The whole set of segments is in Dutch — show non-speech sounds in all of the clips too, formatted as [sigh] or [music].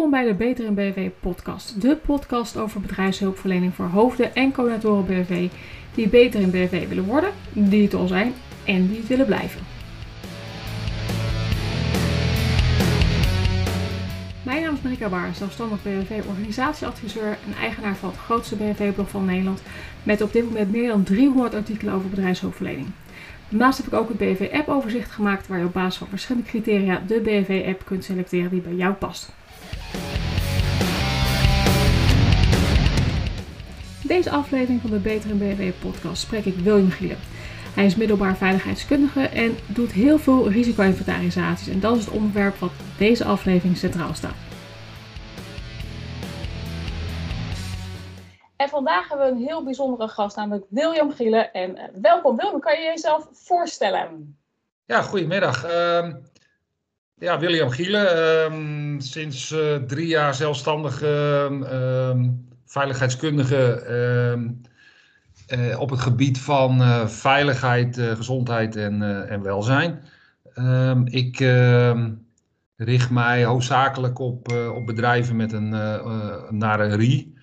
Welkom bij de Beter in BV podcast. De podcast over bedrijfshulpverlening voor hoofden en coördinatoren BV die beter in BV willen worden, die het al zijn en die het willen blijven. Mijn naam is Marika Baar, zelfstandig BVV-organisatieadviseur en eigenaar van het grootste BVV-blog van Nederland met op dit moment meer dan 300 artikelen over bedrijfshulpverlening. Daarnaast heb ik ook het BV-app overzicht gemaakt waar je op basis van verschillende criteria de BV-app kunt selecteren die bij jou past. Deze aflevering van de Beter in BV podcast spreek ik William Gielen. Hij is middelbaar veiligheidskundige en doet heel veel risico-inventarisaties. En dat is het onderwerp wat deze aflevering centraal staat. En vandaag hebben we een heel bijzondere gast, namelijk William Gielen. En uh, welkom William, kan je jezelf voorstellen? Ja, goedemiddag. Uh, ja, William Gielen, um, sinds uh, drie jaar zelfstandig uh, veiligheidskundige uh, op het gebied van uh, veiligheid, gezondheid en, en welzijn. Ehm, ik richt mij hoofdzakelijk op, op bedrijven met een, naar een RI.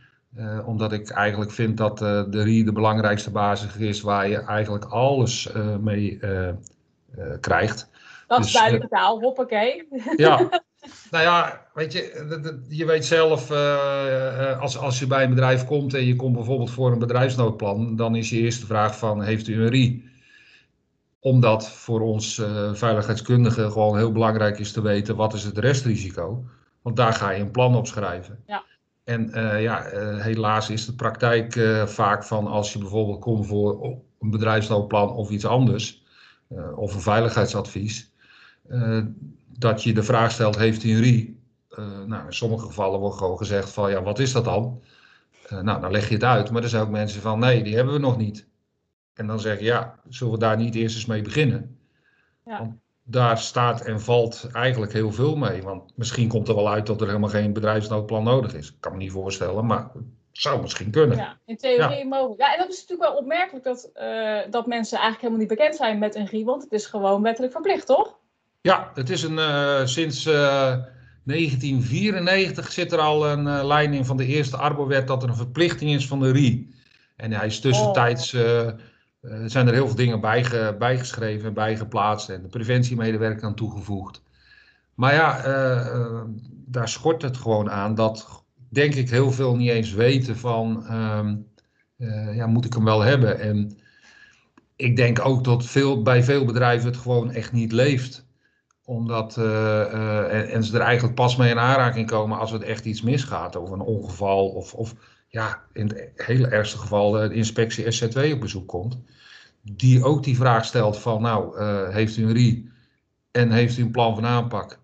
omdat ik eigenlijk vind dat de RI de belangrijkste basis is waar je eigenlijk alles mee krijgt. Dat is dus, duidelijke taal, hoppakee. [laughs] Ja, Nou ja, weet je, je weet zelf, uh, als, als je bij een bedrijf komt en je komt bijvoorbeeld voor een bedrijfsnoodplan, dan is je eerste vraag van, heeft u een RI? Omdat voor ons uh, veiligheidskundigen gewoon heel belangrijk is te weten, wat is het restrisico? Want daar ga je een plan op schrijven. Ja. En ja, helaas is de praktijk vaak van als je bijvoorbeeld komt voor een bedrijfsnoodplan of iets anders, of een veiligheidsadvies, dat je de vraag stelt, heeft hij een RI? Uh, nou, in sommige gevallen wordt gewoon gezegd van, ja, wat is dat dan? Uh, nou, dan leg je het uit. Maar er zijn ook mensen van, nee, die hebben we nog niet. En dan zeg je, ja, zullen we daar niet eerst eens mee beginnen? Ja. Want daar staat en valt eigenlijk heel veel mee. Want misschien komt er wel uit dat er helemaal geen bedrijfsnoodplan nodig is. Ik kan me niet voorstellen, maar het zou misschien kunnen. Ja, in theorie ja. mogelijk. Ja, en dat is natuurlijk wel opmerkelijk dat, uh, dat mensen eigenlijk helemaal niet bekend zijn met een RI, want het is gewoon wettelijk verplicht, toch? Ja, het is een, uh, sinds uh, eh, 1994 zit er al een uh, lijn in van de eerste Arbowet dat er een verplichting is van de RI. En hij is tussentijds, oh. zijn er heel veel dingen bijge, bijgeschreven en bijgeplaatst en de preventiemedewerker aan toegevoegd. Maar ja, daar schort het gewoon aan dat, denk ik, heel veel niet eens weten van, ehm, ja, moet ik hem wel hebben? En ik denk ook dat veel, bij veel bedrijven het gewoon echt niet leeft omdat, uh, uh, en, ze er eigenlijk pas mee in aanraking komen als het echt iets misgaat. Of een ongeval. Of, of ja, in het hele ergste geval de inspectie SC2 op bezoek komt. Die ook die vraag stelt van nou, heeft u een RI? En heeft u een plan van aanpak?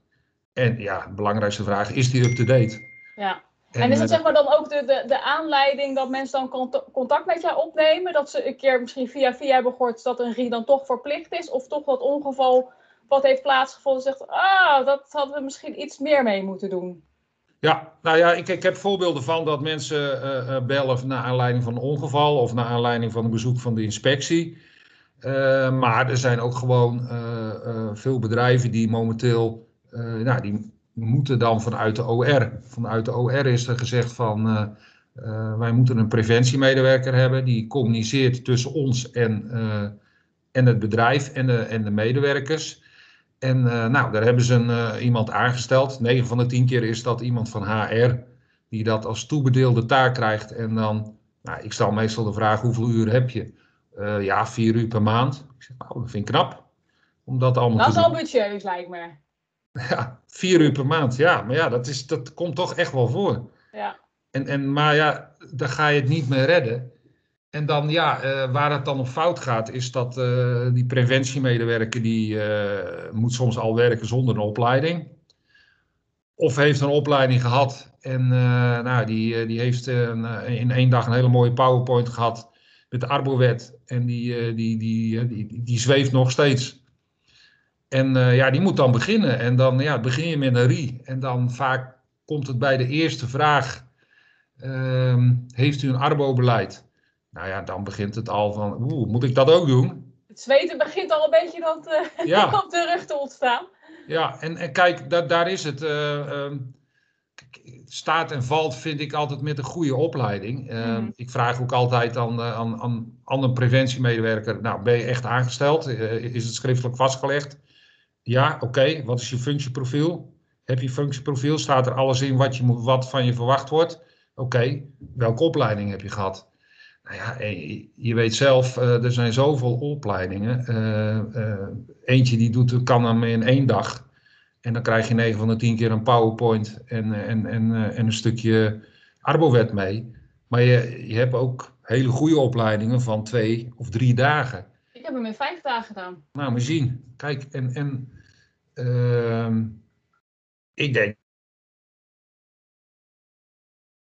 En ja, de belangrijkste vraag, is die up-to-date? Ja. En, en, is het zeg maar dan ook de, de, de aanleiding dat mensen dan contact met jou opnemen? Dat ze een keer misschien via via hebben gehoord dat een RI dan toch verplicht is? Of toch dat ongeval wat heeft plaatsgevonden, zegt, ah, dat hadden we misschien iets meer mee moeten doen. Ja, nou ja, ik, ik heb voorbeelden van dat mensen uh, bellen naar aanleiding van een ongeval of naar aanleiding van een bezoek van de inspectie. Uh, maar er zijn ook gewoon veel bedrijven die momenteel, nou, die moeten dan vanuit de OR. Vanuit de OR is er gezegd van, wij moeten een preventiemedewerker hebben die communiceert tussen ons en, en het bedrijf en de, en de medewerkers. En uh, nou, daar hebben ze een, uh, iemand aangesteld. 9 van de 10 keer is dat iemand van HR die dat als toebedeelde taak krijgt. En dan, nou, ik stel meestal de vraag: hoeveel uur heb je? Uh, ja, vier uur per maand. Ik zeg, nou, dat vind ik knap. Om dat allemaal dat is al budgetieus, lijkt me. [laughs] Ja, vier uur per maand. Ja, maar ja, dat, is, dat komt toch echt wel voor. Ja. En, en, maar ja, daar ga je het niet mee redden. En dan ja, uh, waar het dan op fout gaat, is dat uh, die preventiemedewerker die uh, moet soms al werken zonder een opleiding. Of heeft een opleiding gehad en nou, die, die heeft in één dag een hele mooie PowerPoint gehad met de Arbowet. En die, die, die, die, die, zweeft nog steeds. En ja, die moet dan beginnen. En dan ja, begin je met een RI. En dan vaak komt het bij de eerste vraag. Ehm, heeft u een Arbo-beleid? Nou ja, dan begint het al van, oeh, moet ik dat ook doen? Het zweten begint al een beetje dan [laughs] ja. op de rug te ontstaan. Ja, en, en kijk, da, daar is het. Uh, staat en valt, vind ik altijd met een goede opleiding. Uh, Mhm. Ik vraag ook altijd aan, uh, aan, aan, aan een preventiemedewerker: Nou, ben je echt aangesteld? Is het schriftelijk vastgelegd? Ja, oké. Okay. Wat is je functieprofiel? Heb je functieprofiel? Staat er alles in wat, je wat van je verwacht wordt? Oké, okay. welke opleiding heb je gehad? Nou ja, je weet zelf, uh, er zijn zoveel opleidingen. Uh, eentje die doet, kan dan in één dag. En dan krijg je 9 van de 10 keer een PowerPoint en, en, en, en een stukje Arbowet mee. Maar je, je hebt ook hele goede opleidingen van twee of drie dagen. Ik heb hem in vijf dagen gedaan. Nou, maar zien. Kijk, en, en uh, ik denk.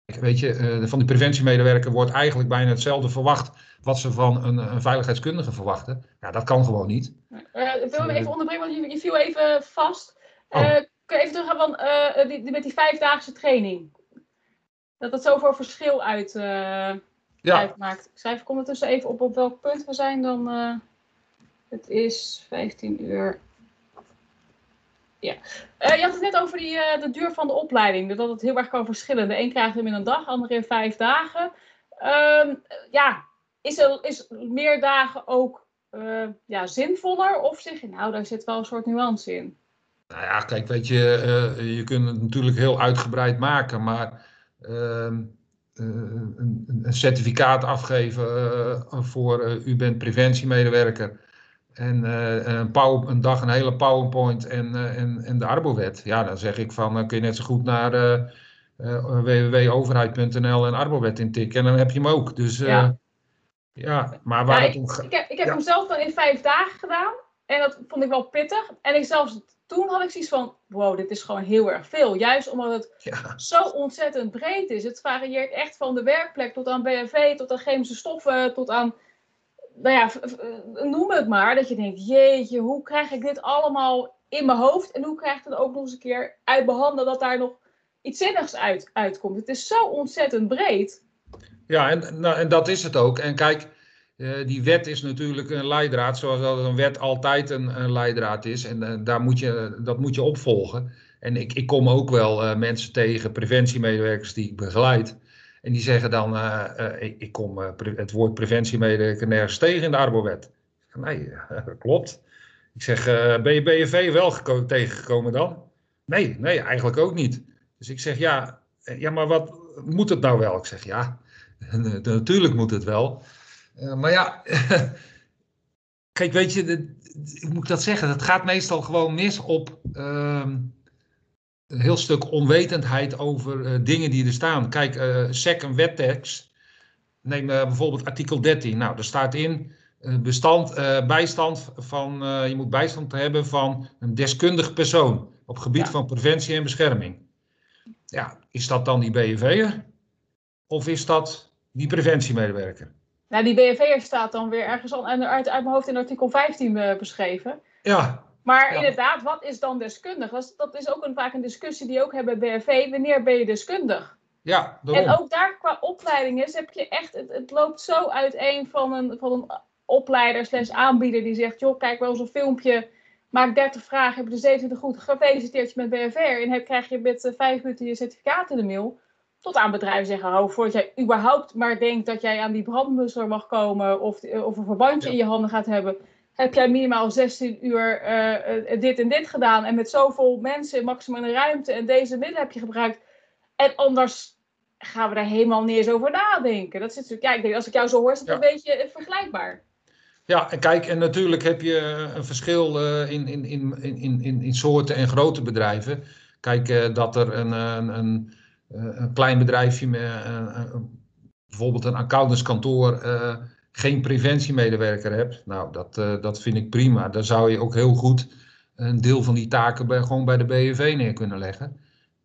Weet je, uh, van die preventiemedewerker wordt eigenlijk bijna hetzelfde verwacht wat ze van een, een veiligheidskundige verwachten. Ja, dat kan gewoon niet. Uh, ik wil hem even onderbreken, want je, viel even vast. Uh, oh. Kun je even teruggaan van, uh, die, die, met die vijfdaagse training? Dat het zoveel verschil uit, uh, ja. uitmaakt. Ik schrijf ondertussen even op op welk punt we zijn. Dan, het is 15 uur. Ja. je had het net over die, de duur van de opleiding. Dat het heel erg kan verschillen. De een krijgt hem in een dag, de ander in vijf dagen. Ehm, ja, is, er, is meer dagen ook ja, zinvoller? Of zeg je, nou, daar zit wel een soort nuance in? Nou ja, kijk, weet je, je kunt het natuurlijk heel uitgebreid maken, maar uh, een, een, certificaat afgeven eh, voor u bent preventiemedewerker en een, power, een, dag een hele PowerPoint en, en, en de Arbowet. Ja, dan zeg ik van, dan kun je net zo goed naar www.overheid.nl en Arbowet intikken en dan heb je hem ook. Dus ja, ja maar waar ja, het om Ik, ik heb, ik heb ja. hem zelf dan in vijf dagen gedaan en dat vond ik wel pittig. En ik zelfs toen had ik zoiets van, wow, dit is gewoon heel erg veel. Juist omdat het ja. zo ontzettend breed is. Het varieert echt van de werkplek tot aan BFV, tot aan chemische stoffen, tot aan, nou ja, noem het maar. Dat je denkt, jeetje, hoe krijg ik dit allemaal in mijn hoofd? En hoe krijg ik het ook nog eens een keer uit handen dat daar nog iets zinnigs uit, uitkomt? Het is zo ontzettend breed. Ja, en, nou, en dat is het ook. En kijk, uh, die wet is natuurlijk een leidraad, zoals dat een wet altijd een, een leidraad is. En uh, daar moet je, dat moet je opvolgen. En ik, ik kom ook wel uh, mensen tegen, preventiemedewerkers die ik begeleid. En die zeggen dan, ik, ik, kom het woord preventiemedewerker nergens tegen in de Arbowet. Nee, klopt. Ik zeg, ben je BNV wel tegengekomen dan? Nee, nee, eigenlijk ook niet. Dus ik zeg, ja, ja, maar wat moet het nou wel? Ik zeg, ja, [laughs] natuurlijk moet het wel. Maar ja, [laughs] kijk, weet je, hoe moet ik dat zeggen? Dat gaat meestal gewoon mis op uh, een heel stuk onwetendheid over uh, dingen die er staan. Kijk, uh, SEC een wettekst. Neem bijvoorbeeld artikel 13. Nou, daar staat in bestand, bijstand van, je moet bijstand hebben van een deskundig persoon op gebied ja. van preventie en bescherming. Ja, is dat dan die BNV'er? Of is dat die preventiemedewerker? Nou, die BNV'er staat dan weer ergens al uit, uit mijn hoofd in artikel 15 uh, beschreven. Ja. Maar ja. inderdaad, wat is dan deskundig? Dat is, is ook een, vaak een discussie die ook hebben bij BNV. Wanneer ben je deskundig? Ja, daarom. En ook daar qua opleidingen heb je echt, het, het loopt zo uiteen van een, van een opleider slash aanbieder die zegt, joh, kijk wel zo'n filmpje, maak 30 vragen, heb je de 27 goed, gefeliciteerd je met BNV'er en heb, krijg je met uh, 5 minuten je certificaat in de mail. Tot aan bedrijven zeggen, oh, voordat jij überhaupt maar denkt dat jij aan die brandblusser mag komen of, of een verbandje Ja. in je handen gaat hebben, heb jij minimaal 16 uur eh, eh, dit en dit gedaan en met zoveel mensen, maximaal in de ruimte en deze middelen heb je gebruikt. En anders gaan we daar helemaal niet eens over nadenken. Dat zit natuurlijk, ja, ik denk, als ik jou zo hoor, is het Ja. een beetje eh, vergelijkbaar. Ja, en kijk, en natuurlijk heb je een verschil eh, in, in, in, in, in, in soorten en grote bedrijven. Kijk, dat er een, een, een, een klein bedrijfje, met, bijvoorbeeld een accountantskantoor, geen preventiemedewerker hebt. Nou, dat, eh, dat vind ik prima. Daar zou je ook heel goed een deel van die taken bij, gewoon bij de BNV neer kunnen leggen.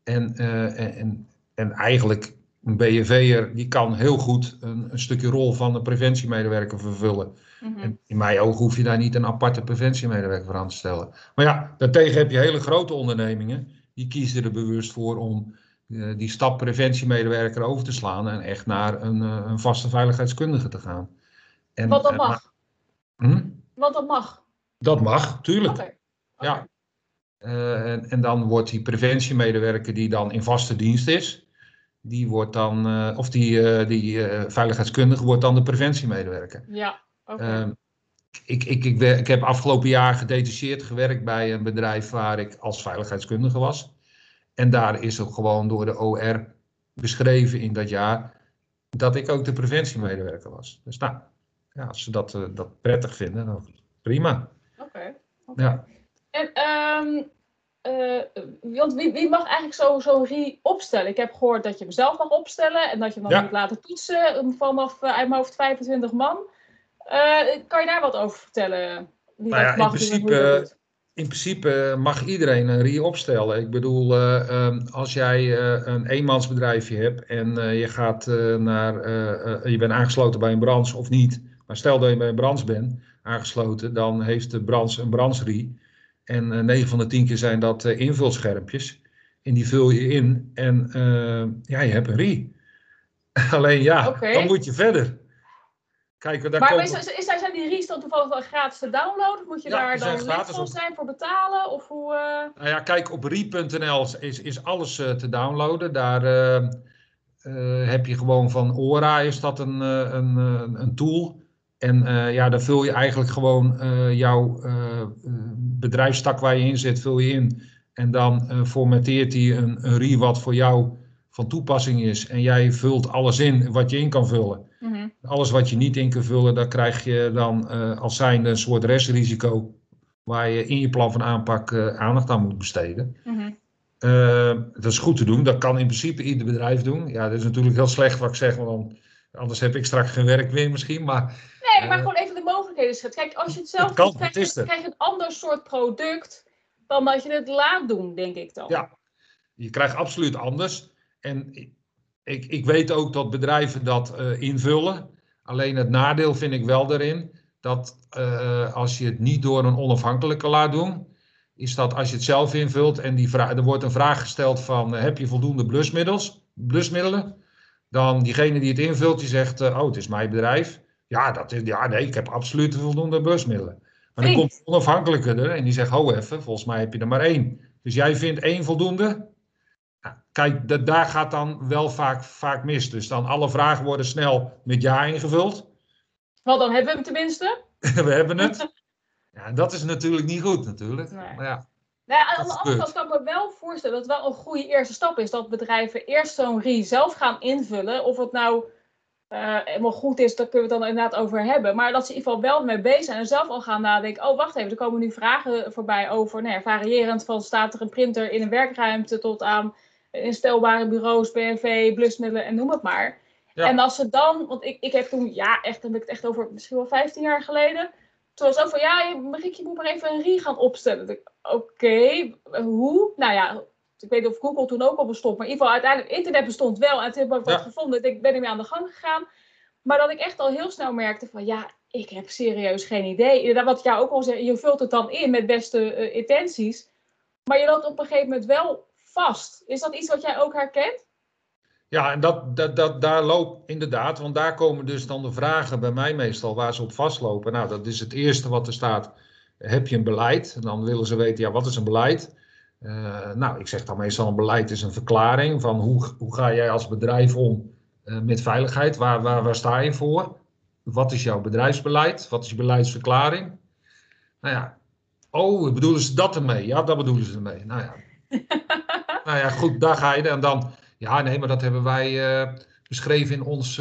En, eh, en, en, en eigenlijk, een BNV'er die kan heel goed een, een stukje rol van een preventiemedewerker vervullen. En in mijn ogen hoef je daar niet een aparte preventiemedewerker voor aan te stellen. Maar ja, daartegen heb je hele grote ondernemingen. Die kiezen er bewust voor om eh, die stap preventiemedewerker over te slaan. En echt naar een, een vaste veiligheidskundige te gaan. En, Wat dat eh, mag. hm? Dat mag. Dat mag, tuurlijk. Ja. Uh, en, en, dan wordt die preventiemedewerker die dan in vaste dienst is, die wordt dan, uh, of die, die veiligheidskundige wordt dan de preventiemedewerker. Ja, oké. Okay. Ehm, ik, ik, ik, ik, heb afgelopen jaar gedetacheerd gewerkt bij een bedrijf waar ik als veiligheidskundige was. En daar is ook gewoon door de OR beschreven in dat jaar dat ik ook de preventiemedewerker was. Dus nou, ja, als ze dat, uh, dat prettig vinden, dan prima. Oké. Okay, ja. En um, uh, want wie, wie, mag eigenlijk zo'n zo RI opstellen? Ik heb gehoord dat je hem zelf mag opstellen en dat je hem dan ja. moet laten toetsen vanaf uh, uit mijn hoofd 25 man. kan je daar wat over vertellen? Wie nou ja, mag in principe, in principe mag iedereen een RI opstellen. Ik bedoel, uh, um, als jij uh, een eenmansbedrijfje hebt en je gaat naar, je bent aangesloten bij een branche of niet, maar stel dat je bij een branche bent aangesloten, dan heeft de branche een branche-RI. En 9 van de 10 keer zijn dat invulschermpjes. En die vul je in en ja, je hebt een RI. [laughs] Alleen ja, okay. dan moet je verder. Kijk, daar maar is, is, zijn die Ries dan toevallig wel gratis te downloaden? Moet je daar dan lid van zijn voor betalen? Of hoe, uh... Nou ja, kijk, op rie.nl is, is alles uh, te downloaden. Daar uh, heb je gewoon van Ora, is dat een, een, een tool. En ja, daar vul je eigenlijk gewoon jouw bedrijfstak waar je in zit, vul je in. En dan formateert hij een, een RI wat voor jou van toepassing is. En jij vult alles in wat je in kan vullen. Mhm. Alles wat je niet in kan vullen, daar krijg je dan als zijnde een soort restrisico waar je in je plan van aanpak aandacht aan moet besteden. Mm dat is goed te doen, dat kan in principe ieder bedrijf doen. Ja, dat is natuurlijk heel slecht wat ik zeg, want dan, anders heb ik straks geen werk meer misschien. Maar, nee, maar gewoon even de mogelijkheden schetsen. Kijk, als je het zelf doet, krijg, je, krijg je een ander soort product dan dat je het laat doen, denk ik dan. Ja, je krijgt absoluut anders. En ik, ik weet ook dat bedrijven dat uh, invullen. Alleen het nadeel vind ik wel daarin dat uh, als je het niet door een onafhankelijke laat doen, is dat als je het zelf invult en die vraag, er wordt een vraag gesteld van uh, heb je voldoende blusmiddels, blusmiddelen, dan diegene die het invult die zegt oh het is mijn bedrijf. Ja, dat is, ja nee, ik heb absoluut voldoende blusmiddelen. Maar dan komt de onafhankelijke er en die zegt ho even, volgens mij heb je er maar één. Dus jij vindt één voldoende, Kijk, daar gaat dan wel vaak, vaak mis. Dus dan alle vragen worden snel met ja ingevuld. Wel, dan hebben we hem tenminste. [laughs] we hebben het. [laughs] Ja, dat is natuurlijk niet goed natuurlijk. Nee. Maar ja, nou aan de andere kant kan ik me wel voorstellen dat het wel een goede eerste stap is. Dat bedrijven eerst zo'n RE zelf gaan invullen. Of het nou uh, helemaal goed is, daar kunnen we het dan inderdaad over hebben. Maar dat ze in ieder geval wel mee bezig zijn en zelf al gaan nadenken. Oh, wacht even, er komen nu vragen voorbij over, nou ja, variërend van staat er een printer in een werkruimte tot aan instelbare bureaus, BNV, blusmiddelen en noem het maar. En als ze dan, want ik, ik heb toen, ja, echt, dan heb ik het echt over misschien wel 15 jaar geleden. Toen was het ook van, ja, Marieke, je moet maar even een RI gaan opstellen. Oké, hoe? Nou ja, ik weet niet of Google toen ook al bestond, maar in ieder geval uiteindelijk, internet bestond wel. En toen heb ik wat gevonden, ik ben ermee aan de gang gegaan. Maar dat ik echt al heel snel merkte van, ja, ik heb serieus geen idee. Inderdaad, wat jou ook al zei, je vult het dan in met beste uh, intenties. Maar je loopt op een gegeven moment wel vast. Is dat iets wat jij ook herkent? Ja, en dat, dat, dat, daar loopt inderdaad, want daar komen dus dan de vragen bij mij meestal waar ze op vastlopen. Nou, dat is het eerste wat er staat. Heb je een beleid? En dan willen ze weten, ja, wat is een beleid? Uh, nou, ik zeg dan meestal een beleid is een verklaring van hoe, hoe ga jij als bedrijf om uh, met veiligheid? Waar, waar, waar sta je voor? Wat is jouw bedrijfsbeleid? Wat is je beleidsverklaring? Nou ja, oh, bedoelen ze dat ermee? Ja, dat bedoelen ze ermee. Nou ja, [laughs] nou ja, goed, daar ga je. En dan, ja, nee, maar dat hebben wij uh, beschreven in ons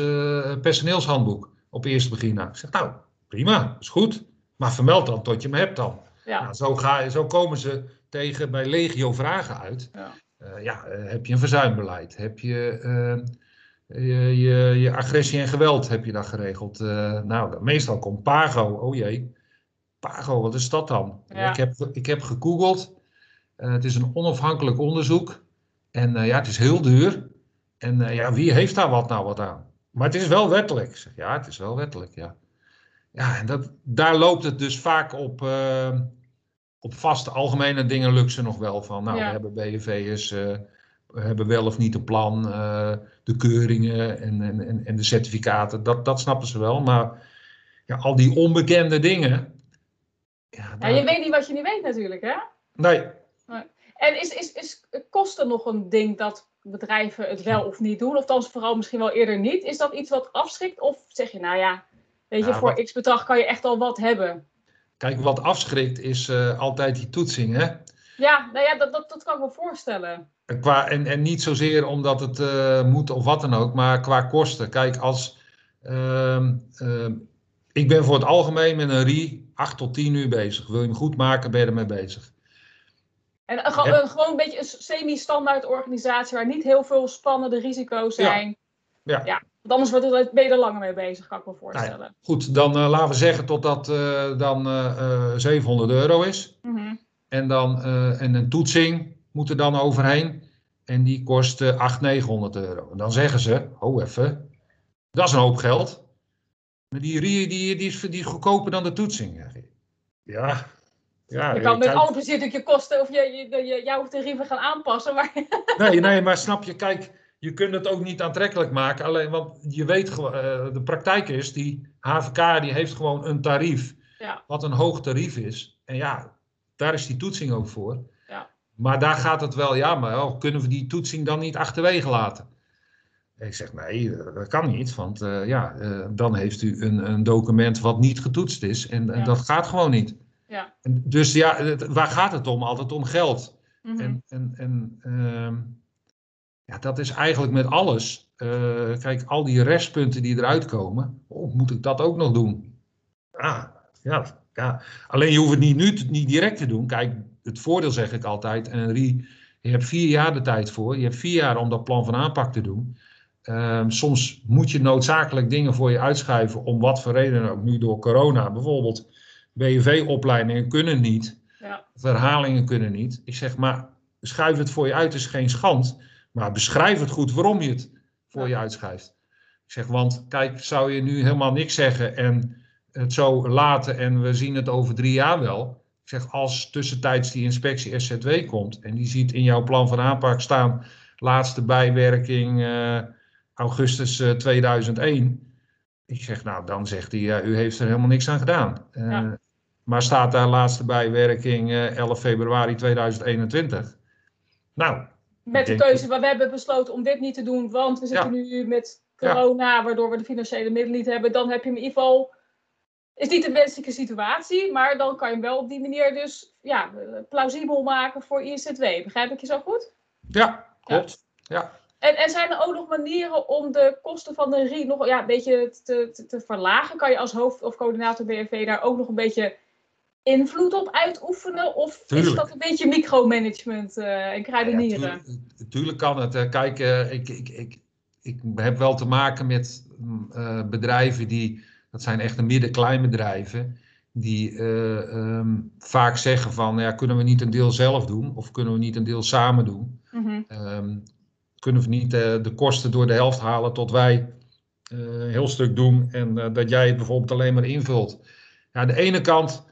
personeelshandboek op eerste begin. Nou, ik zeg, nou, prima, is goed. Maar vermeld dan tot je hem hebt dan. Ja. Nou, zo, ga, zo komen ze tegen bij legio vragen uit. Ja, uh, ja heb je een verzuimbeleid? Heb je, je, je, je, agressie en geweld heb je dat geregeld? nou, meestal komt Pago. Oh jee, Pago, wat is dat dan? Ja. Ik, heb, ik heb gegoogeld. Het is een onafhankelijk onderzoek. En ja, het is heel duur. En ja, wie heeft daar wat nou wat aan? Maar het is wel wettelijk. Zeg, ja, het is wel wettelijk, ja. Ja, en dat, daar loopt het dus vaak op, op vaste algemene dingen lukt ze nog wel van. Nou, ja. we hebben BNV'ers, we hebben wel of niet een plan, de keuringen en, en, en de certificaten, dat, dat snappen ze wel. Maar ja, al die onbekende dingen. Ja, daar... ja, je weet niet wat je niet weet natuurlijk, hè? Nee, En is, is, is kosten nog een ding dat bedrijven het wel of niet doen? Of dan vooral misschien wel eerder niet? Is dat iets wat afschrikt? Of zeg je, nou ja, weet je, voor x bedrag kan je echt al wat hebben? Kijk, wat afschrikt is uh, altijd die toetsing, hè? Ja, nou ja, dat, dat, dat kan ik me voorstellen. En, qua, en, en niet zozeer omdat het uh, moet of wat dan ook, maar qua kosten. Kijk, als. Uh, ik ben voor het algemeen met een RI 8 tot 10 uur bezig. Wil je hem goed maken, ben je ermee bezig. En een, gewoon een beetje een semi-standaard organisatie waar niet heel veel spannende risico's zijn. Ja. ja. ja. Want anders wordt het, ben je er langer mee bezig, kan ik me voorstellen. Nou goed, dan uh, laten we zeggen totdat uh, dan uh, 700 euro is. Mm -hmm. En dan en een toetsing moet er dan overheen. En die kost 800, 900 euro. En dan zeggen ze, oh even, dat is een hoop geld. Maar die die, die, die, is, die is goedkoper dan de toetsing. Ja, ja, je kan met alle plezier natuurlijk je kosten of je, je, je, jouw tarieven gaan aanpassen. Maar... Nee, nee, [laughs] maar snap je, kijk, je kunt het ook niet aantrekkelijk maken. Alleen, want je weet gewoon, uh, de praktijk is, die HVK die heeft gewoon een tarief. Ja. Wat een hoog tarief is. En ja, daar is die toetsing ook voor. Ja. Maar daar gaat het wel, ja, maar oh, kunnen we die toetsing dan niet achterwege laten? Ik zeg nee, dat kan niet, want uh, ja, uh, dan heeft u een, een document wat niet getoetst is en, en dat gaat gewoon niet. Ja. Dus ja, waar gaat het om? Altijd om geld. Mm En, en, en uh, ja, dat is eigenlijk met alles. Uh, kijk, al die restpunten die eruit komen, oh, moet ik dat ook nog doen? Ah, ja, ja. Alleen je hoeft het niet nu niet direct te doen. Kijk, het voordeel zeg ik altijd, en Rie, je hebt vier jaar de tijd voor. Je hebt vier jaar om dat plan van aanpak te doen. Uh, soms moet je noodzakelijk dingen voor je uitschuiven, om wat voor reden ook. Nu door corona bijvoorbeeld BV-opleidingen kunnen niet. Ja. Verhalingen kunnen niet. Ik zeg, maar schuif het voor je uit is geen schand. Maar beschrijf het goed waarom je het voor je uitschuift. Ik zeg, want kijk, zou je nu helemaal niks zeggen en het zo laten en we zien het over drie jaar wel. Ik zeg, als tussentijds die inspectie SZW komt en die ziet in jouw plan van aanpak staan, laatste bijwerking uh, augustus uh, eh, 2001. Ik zeg, nou, dan zegt hij, uh, u heeft er helemaal niks aan gedaan. Ja. Maar staat daar laatste bijwerking 11 eh, februari 2021. Nou. Met de keuze, waar we hebben besloten om dit niet te doen, want we zitten nu met corona, waardoor we de financiële middelen niet hebben. Dan heb je in ieder geval, is niet een wenselijke situatie, maar dan kan je hem wel op die manier dus ja, plausibel maken voor ISZW. Begrijp ik je zo goed? Ja, klopt. ja. En, en, zijn er ook nog manieren om de kosten van de RI nog ja, een beetje te, te, te, verlagen? Kan je als hoofd of coördinator BNV daar ook nog een beetje invloed op uitoefenen? Of is dat een beetje micromanagement uh, en kruidenieren? Ja, tuurlijk, kan het. Kijk, uh, ik, ik, ik, ik heb wel te maken met uh, bedrijven die, dat zijn echt midden-klein bedrijven, die um, vaak zeggen van, ja, kunnen we niet een deel zelf doen? Of kunnen we niet een deel samen doen? Mm -hmm. um, kunnen we niet de kosten door de helft halen tot wij een heel stuk doen en dat jij het bijvoorbeeld alleen maar invult? Ja, aan de ene kant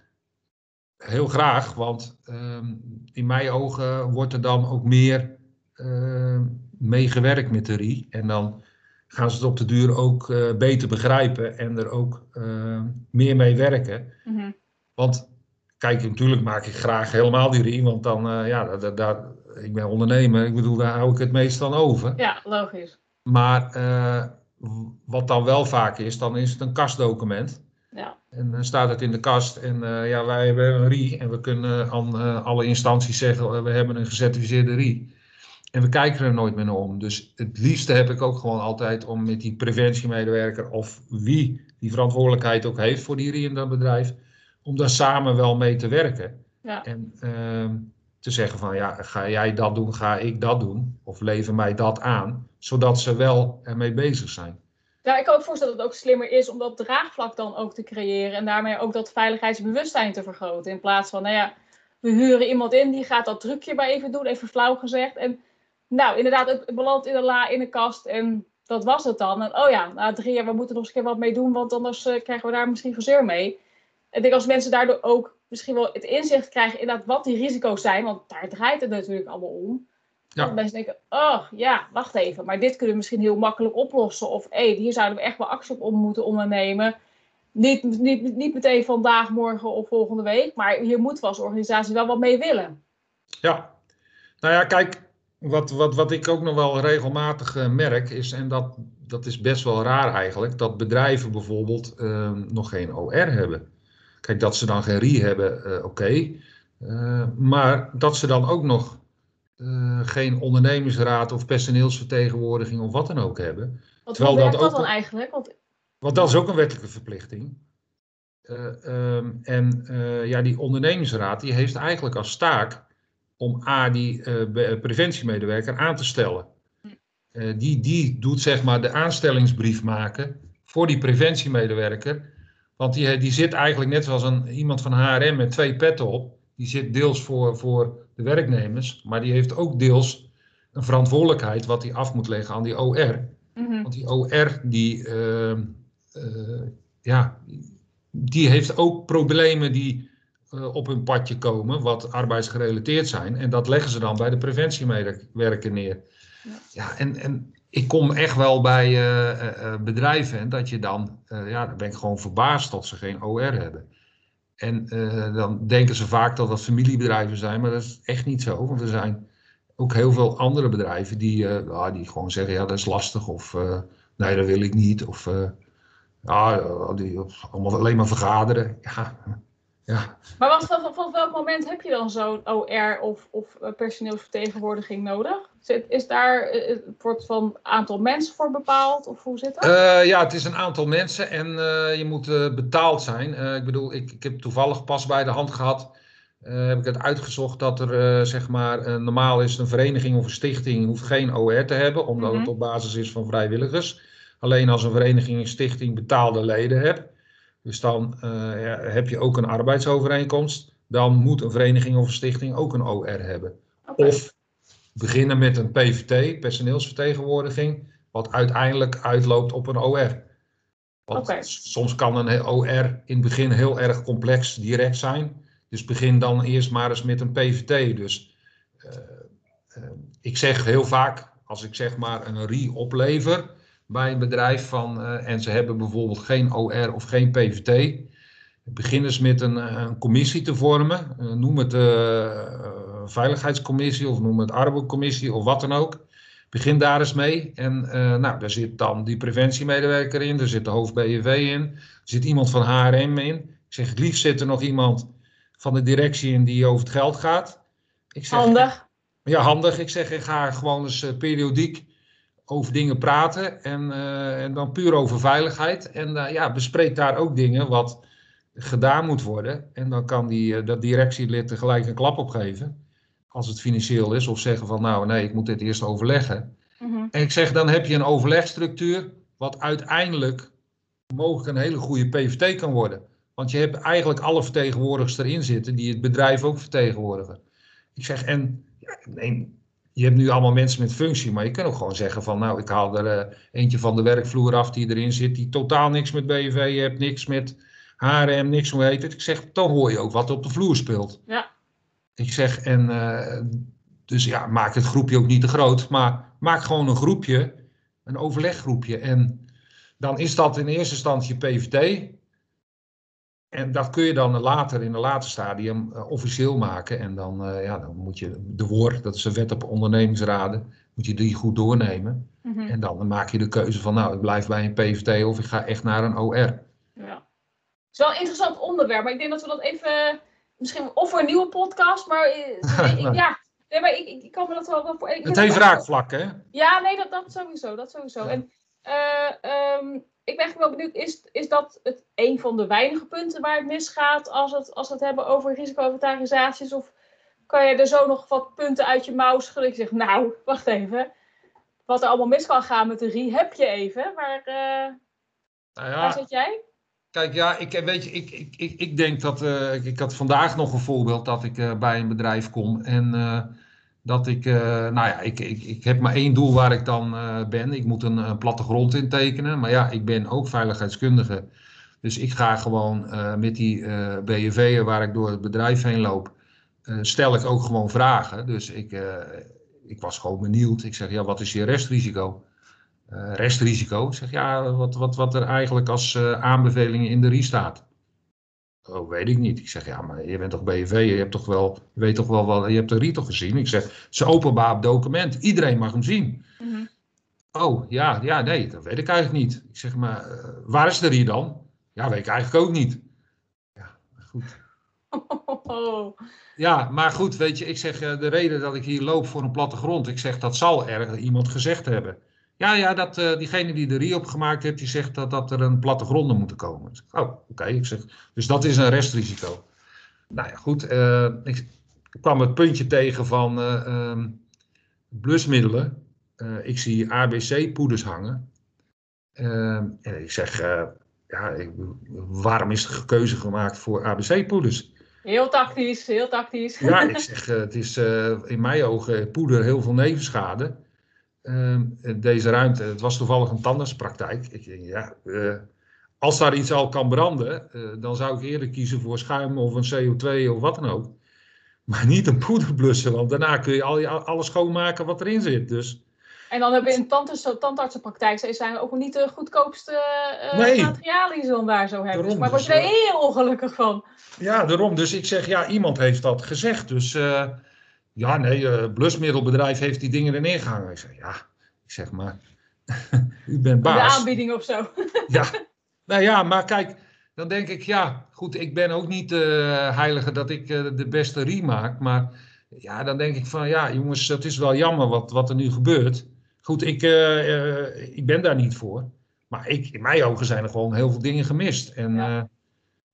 heel graag, want ehm, in mijn ogen wordt er dan ook meer uh, meegewerkt met de RI. En dan gaan ze het op de duur ook uh, beter begrijpen en er ook uh, meer mee werken. Mm -hmm. Want kijk, natuurlijk maak ik graag helemaal die RI, want dan, eh, ja, daar, daar, ik ben ondernemer, ik bedoel, daar hou ik het meest van over. Ja, logisch. Maar eh, wat dan wel vaak is, dan is het een kastdocument. Ja. En dan staat het in de kast en uh, ja, wij hebben een RI en we kunnen aan uh, alle instanties zeggen, uh, we hebben een gecertificeerde RI. En we kijken er nooit meer naar om. Dus het liefste heb ik ook gewoon altijd om met die preventiemedewerker of wie die verantwoordelijkheid ook heeft voor die RI in dat bedrijf, om daar samen wel mee te werken. Ja. En ehm, te zeggen van ja, ga jij dat doen, ga ik dat doen, of lever mij dat aan, zodat ze wel ermee bezig zijn. Ja, ik kan ook voorstellen dat het ook slimmer is om dat draagvlak dan ook te creëren. En daarmee ook dat veiligheidsbewustzijn te vergroten. In plaats van, nou ja, we huren iemand in die gaat dat trucje maar even doen, even flauw gezegd. En nou, inderdaad, het belandt in de la, in de kast en dat was het dan. En oh ja, na drie jaar, we moeten nog eens een keer wat mee doen, want anders uh, krijgen we daar misschien gezeur mee. Ik denk als mensen daardoor ook misschien wel het inzicht krijgen inderdaad wat die risico's zijn, want daar draait het natuurlijk allemaal om. Ja. Dat mensen denken, oh ja, wacht even, maar dit kunnen we misschien heel makkelijk oplossen. Of hé, hier zouden we echt wel actie op om moeten ondernemen. Niet, niet, niet meteen vandaag, morgen of volgende week, maar hier moeten we als organisatie wel wat mee willen. Ja, Nou ja, kijk, wat, wat, wat ik ook nog wel regelmatig merk is, en dat, dat is best wel raar eigenlijk, dat bedrijven bijvoorbeeld ehm, nog geen OR hebben. Kijk, dat ze dan geen RI hebben, oké. maar dat ze dan ook nog geen ondernemingsraad of personeelsvertegenwoordiging of wat dan ook hebben. Wat Terwijl dat, dat dan eigenlijk? Want... Want dat is ook een wettelijke verplichting. Uh, um, en uh, ja, die ondernemingsraad die heeft eigenlijk als taak om A, die preventiemedewerker aan te stellen. die, die doet zeg maar de aanstellingsbrief maken voor die preventiemedewerker. Want die, die zit eigenlijk net zoals een, iemand van HRM met twee petten op. Die zit deels voor, voor de werknemers, maar die heeft ook deels een verantwoordelijkheid wat hij af moet leggen aan die OR. Mm Want die OR die, ehm, ja, die heeft ook problemen die uh, op hun padje komen, wat arbeidsgerelateerd zijn. En dat leggen ze dan bij de preventiemedewerker neer. Ja, ja en, en ik kom echt wel bij uh, uh, bedrijven en dat je dan, ja, dan ben ik gewoon verbaasd dat ze geen OR hebben. En dan denken ze vaak dat dat familiebedrijven zijn, maar dat is echt niet zo. Want er zijn ook heel veel andere bedrijven die, ah, die gewoon zeggen, ja, dat is lastig. Of nee, dat wil ik niet. Of ja, die, allemaal alleen maar vergaderen. Ja, ja. Maar wat, van, van welk moment heb je dan zo'n OR of, of eh, personeelsvertegenwoordiging nodig? Is daar uh, wordt van aantal mensen voor bepaald of hoe zit dat? Uh, ja, het is een aantal mensen en uh, je moet betaald zijn. ik bedoel, ik, ik heb toevallig pas bij de hand gehad, heb ik het uitgezocht dat er zeg maar normaal is een vereniging of een stichting hoeft geen OR te hebben, omdat het mhm. op basis is van vrijwilligers alleen als een vereniging, een stichting betaalde leden hebt. Dus dan ja, heb je ook een arbeidsovereenkomst. Dan moet een vereniging of een stichting ook een OR hebben. Of beginnen met een PVT, personeelsvertegenwoordiging, wat uiteindelijk uitloopt op een OR. Want soms kan een OR in het begin heel erg complex direct zijn. Dus begin dan eerst maar eens met een PVT. Dus uh, uh, ik zeg heel vaak, als ik zeg maar een RI oplever, bij een bedrijf van, uh, en ze hebben bijvoorbeeld geen OR of geen PVT, beginnen ze met een, een commissie te vormen. Uh, noem het veiligheidscommissie of noem het arbeidscommissie of wat dan ook. Begin daar eens mee. En nou, daar zit dan die preventiemedewerker in, er zit de hoofd BJV in, er zit iemand van HRM in. Ik zeg, het liefst zit er nog iemand van de directie in die over het geld gaat. Ik zeg, handig. Ja, handig. Ik zeg, ik ga gewoon eens periodiek over dingen praten en, uh, en dan puur over veiligheid. En uh, ja, bespreek daar ook dingen wat gedaan moet worden. En dan kan die, uh, dat directielid tegelijk een klap opgeven, als het financieel is. Of zeggen van nou nee, ik moet dit eerst overleggen. Mm -hmm. En ik zeg dan heb je een overlegstructuur wat uiteindelijk mogelijk een hele goede PVT kan worden. Want je hebt eigenlijk alle vertegenwoordigers erin zitten die het bedrijf ook vertegenwoordigen. Ik zeg en ja, nee, je hebt nu allemaal mensen met functie, maar je kunt ook gewoon zeggen van nou, ik haal er uh, eentje van de werkvloer af die erin zit, die totaal niks met BV hebt, niks met HRM, niks hoe heet het. Ik zeg, dan hoor je ook wat op de vloer speelt. Ja. Ik zeg, en uh, dus ja, maak het groepje ook niet te groot, maar maak gewoon een groepje, een overleggroepje. En dan is dat in eerste instantie PVT. En dat kun je dan later in een later stadium uh, officieel maken. En dan, uh, ja, dan moet je de WOR, dat is de wet op ondernemingsraden, moet je die goed doornemen. Mm -hmm. En dan maak je de keuze van, nou, ik blijf bij een PVT of ik ga echt naar een OR. Ja. Het is wel een interessant onderwerp, maar ik denk dat we dat even, misschien of voor een nieuwe podcast, maar [laughs] ik, ja, nee, maar ik, ik kan me dat wel, wel voor... Het heeft raakvlak, hè? Ja, nee, dat, dat sowieso, dat sowieso. Ja. En uh, um, ik ben wel benieuwd, is, is dat het een van de weinige punten waar het misgaat als, het, als we het hebben over risico-inventarisaties? Of kan je er zo nog wat punten uit je mouw schudden? Ik zeg, nou, wacht even. Wat er allemaal mis kan gaan met de RI, heb je even. Maar uh, nou ja, waar zit jij? Kijk, ja, ik, weet je, ik, ik, ik, ik denk dat. Uh, ik, ik, had vandaag nog een voorbeeld dat ik uh, bij een bedrijf kom. En dat ik, uh, nou ja, ik, ik, ik heb maar één doel waar ik dan uh, ben. Ik moet een, een plattegrond intekenen. Maar ja, ik ben ook veiligheidskundige. Dus ik ga gewoon uh, met die BNV'en waar ik door het bedrijf heen loop, stel ik ook gewoon vragen. Dus ik, ik was gewoon benieuwd. Ik zeg, ja, wat is je restrisico? restrisico? Ik zeg, ja, wat, wat, wat er eigenlijk als aanbevelingen in de RI staat. Oh, weet ik niet. Ik zeg, ja, maar je bent toch BV, je hebt toch wel, je weet toch wel wat, je hebt de RIE toch gezien? Ik zeg, het is openbaar document, iedereen mag hem zien. Mhm. Oh, ja, ja, nee, dat weet ik eigenlijk niet. Ik zeg, maar eh, waar is de RIE dan? Ja, weet ik eigenlijk ook niet. Ja, goed. [laughs] Ja, maar goed, weet je, ik zeg, eh, de reden dat ik hier loop voor een plattegrond, ik zeg, dat zal erg iemand gezegd hebben. Ja, ja, dat, eh, diegene die de RIE opgemaakt heeft, die zegt dat, dat er een plattegronden moeten komen. Ik zeg, oh, oké, ik zeg, dus dat is een restrisico. Nou ja, goed, eh, ik kwam het puntje tegen van eh, ehm, blusmiddelen. Ik zie ABC-poeders hangen. En ik zeg, ja, ik, waarom is er keuze gemaakt voor ABC-poeders? Heel tactisch, heel tactisch. Ja, ik zeg, het is in mijn ogen poeder heel veel nevenschade. Ehm, deze ruimte, het was toevallig een tandartspraktijk. Ik denk, ja, eh, als daar iets al kan branden, eh, dan zou ik eerder kiezen voor schuim of een CO2 of wat dan ook. Maar niet een poeder blussen, want daarna kun je al, je- alles schoonmaken wat erin zit. Dus En dan hebben we in tandarts, tandartsenpraktijk, ze zijn ook niet de goedkoopste eh Nee. materialen die ze dan daar zo hebben. Daarom, maar word je dus, er heel ongelukkig van. ja, daarom. Dus ik zeg, ja, iemand heeft dat gezegd. Dus ja, nee, eh blusmiddelbedrijf heeft die dingen erin gehangen. Ik zeg, ja, ik zeg maar, [laughs] u bent De baas. aanbieding of zo. [laughs] Ja, nou ja, maar kijk, dan denk ik, ja, goed, ik ben ook niet de heilige dat ik eh, de beste rie maak. Maar ja, dan denk ik van, ja, jongens, het is wel jammer wat, wat er nu gebeurt. Goed, ik, eh, eh, ik ben daar niet voor. Maar ik, in mijn ogen zijn er gewoon heel veel dingen gemist. En Ja. eh,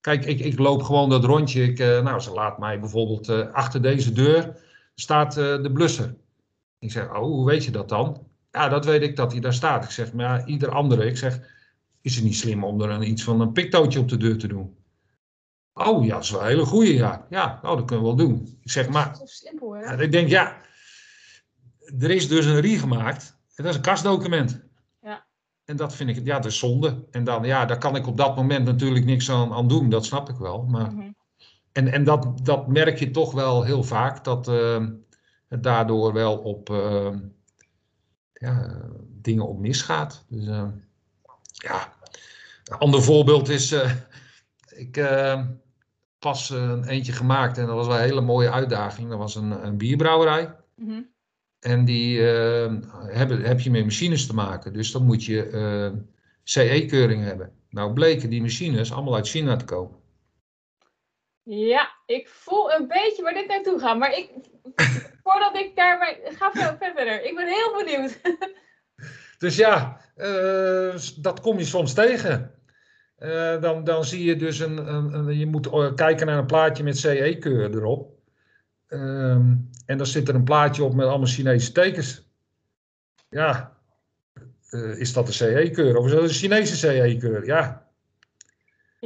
kijk, ik, ik loop gewoon dat rondje. Ik, eh, nou, ze laat mij bijvoorbeeld eh, achter deze deur staat eh, de blusser. Ik zeg, oh, hoe weet je dat dan? Ja, dat weet ik dat hij daar staat. Ik zeg, maar ja, ieder andere. Ik zeg, is het niet slim om er een, iets van een piktootje op de deur te doen? Oh ja, dat is wel een hele goeie, ja. Ja, nou, dat kunnen we wel doen. Ik zeg, maar, Zo simpel, hè? ja, ik denk, ja, er is dus een RIE gemaakt. En dat is een kastdocument. Ja. En dat vind ik, ja, dat is zonde. En dan, ja, daar kan ik op dat moment natuurlijk niks aan, aan doen. Dat snap ik wel. Maar, Mhm. En en dat, dat merk je toch wel heel vaak. Dat eh, het daardoor wel op eh, ja, dingen op misgaat. Dus, eh, ja. Een ander voorbeeld is, ik pas een eentje gemaakt en dat was wel een hele mooie uitdaging. Dat was een, een bierbrouwerij. Mhm. En die hebben, heb je met machines te maken. Dus dan moet je CE-keuring hebben. Nou bleken die machines allemaal uit China te komen. Ja, ik voel een beetje waar dit naartoe gaat. Maar ik, voordat ik daar... maar- Ga ver- verder. Ik ben heel benieuwd. [laughs] Dus ja, eh, dat kom je soms tegen. Eh, dan, dan zie je dus een, een, een- je moet eh, kijken naar een plaatje met CE-keur erop. Ehm, en dan zit er een plaatje op met allemaal Chinese tekens. Ja, is dat een CE-keur of is dat een Chinese CE-keur? Ja,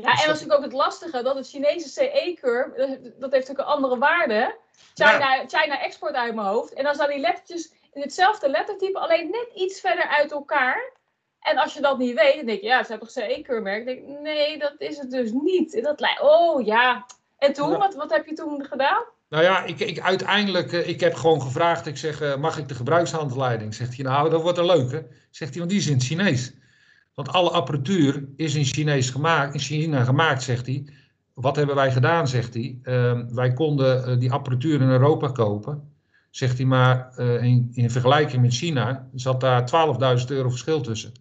Ja, en dat is natuurlijk ook het lastige, dat het Chinese CE-keur, dat heeft natuurlijk een andere waarde. China, China export uit mijn hoofd. En dan staan die lettertjes in hetzelfde lettertype, alleen net iets verder uit elkaar. En als je dat niet weet, dan denk je, ja, ze hebben toch CE-keurmerk? Denk ik, nee, dat is het dus niet. En dat lijkt, oh ja. En toen, Ja. wat, wat heb je toen gedaan? Nou ja, ik, ik uiteindelijk, eh, ik heb gewoon gevraagd, ik zeg, eh, mag ik de gebruikshandleiding? Zegt hij, nou, dat wordt een leuke. Zegt hij, want die is in het Chinees. Want alle apparatuur is in Chinees gemaakt, in China gemaakt, zegt hij. Wat hebben wij gedaan, zegt hij. Ehm, wij konden eh, die apparatuur in Europa kopen. Zegt hij, maar eh, in, in vergelijking met China zat daar 12.000 euro verschil tussen.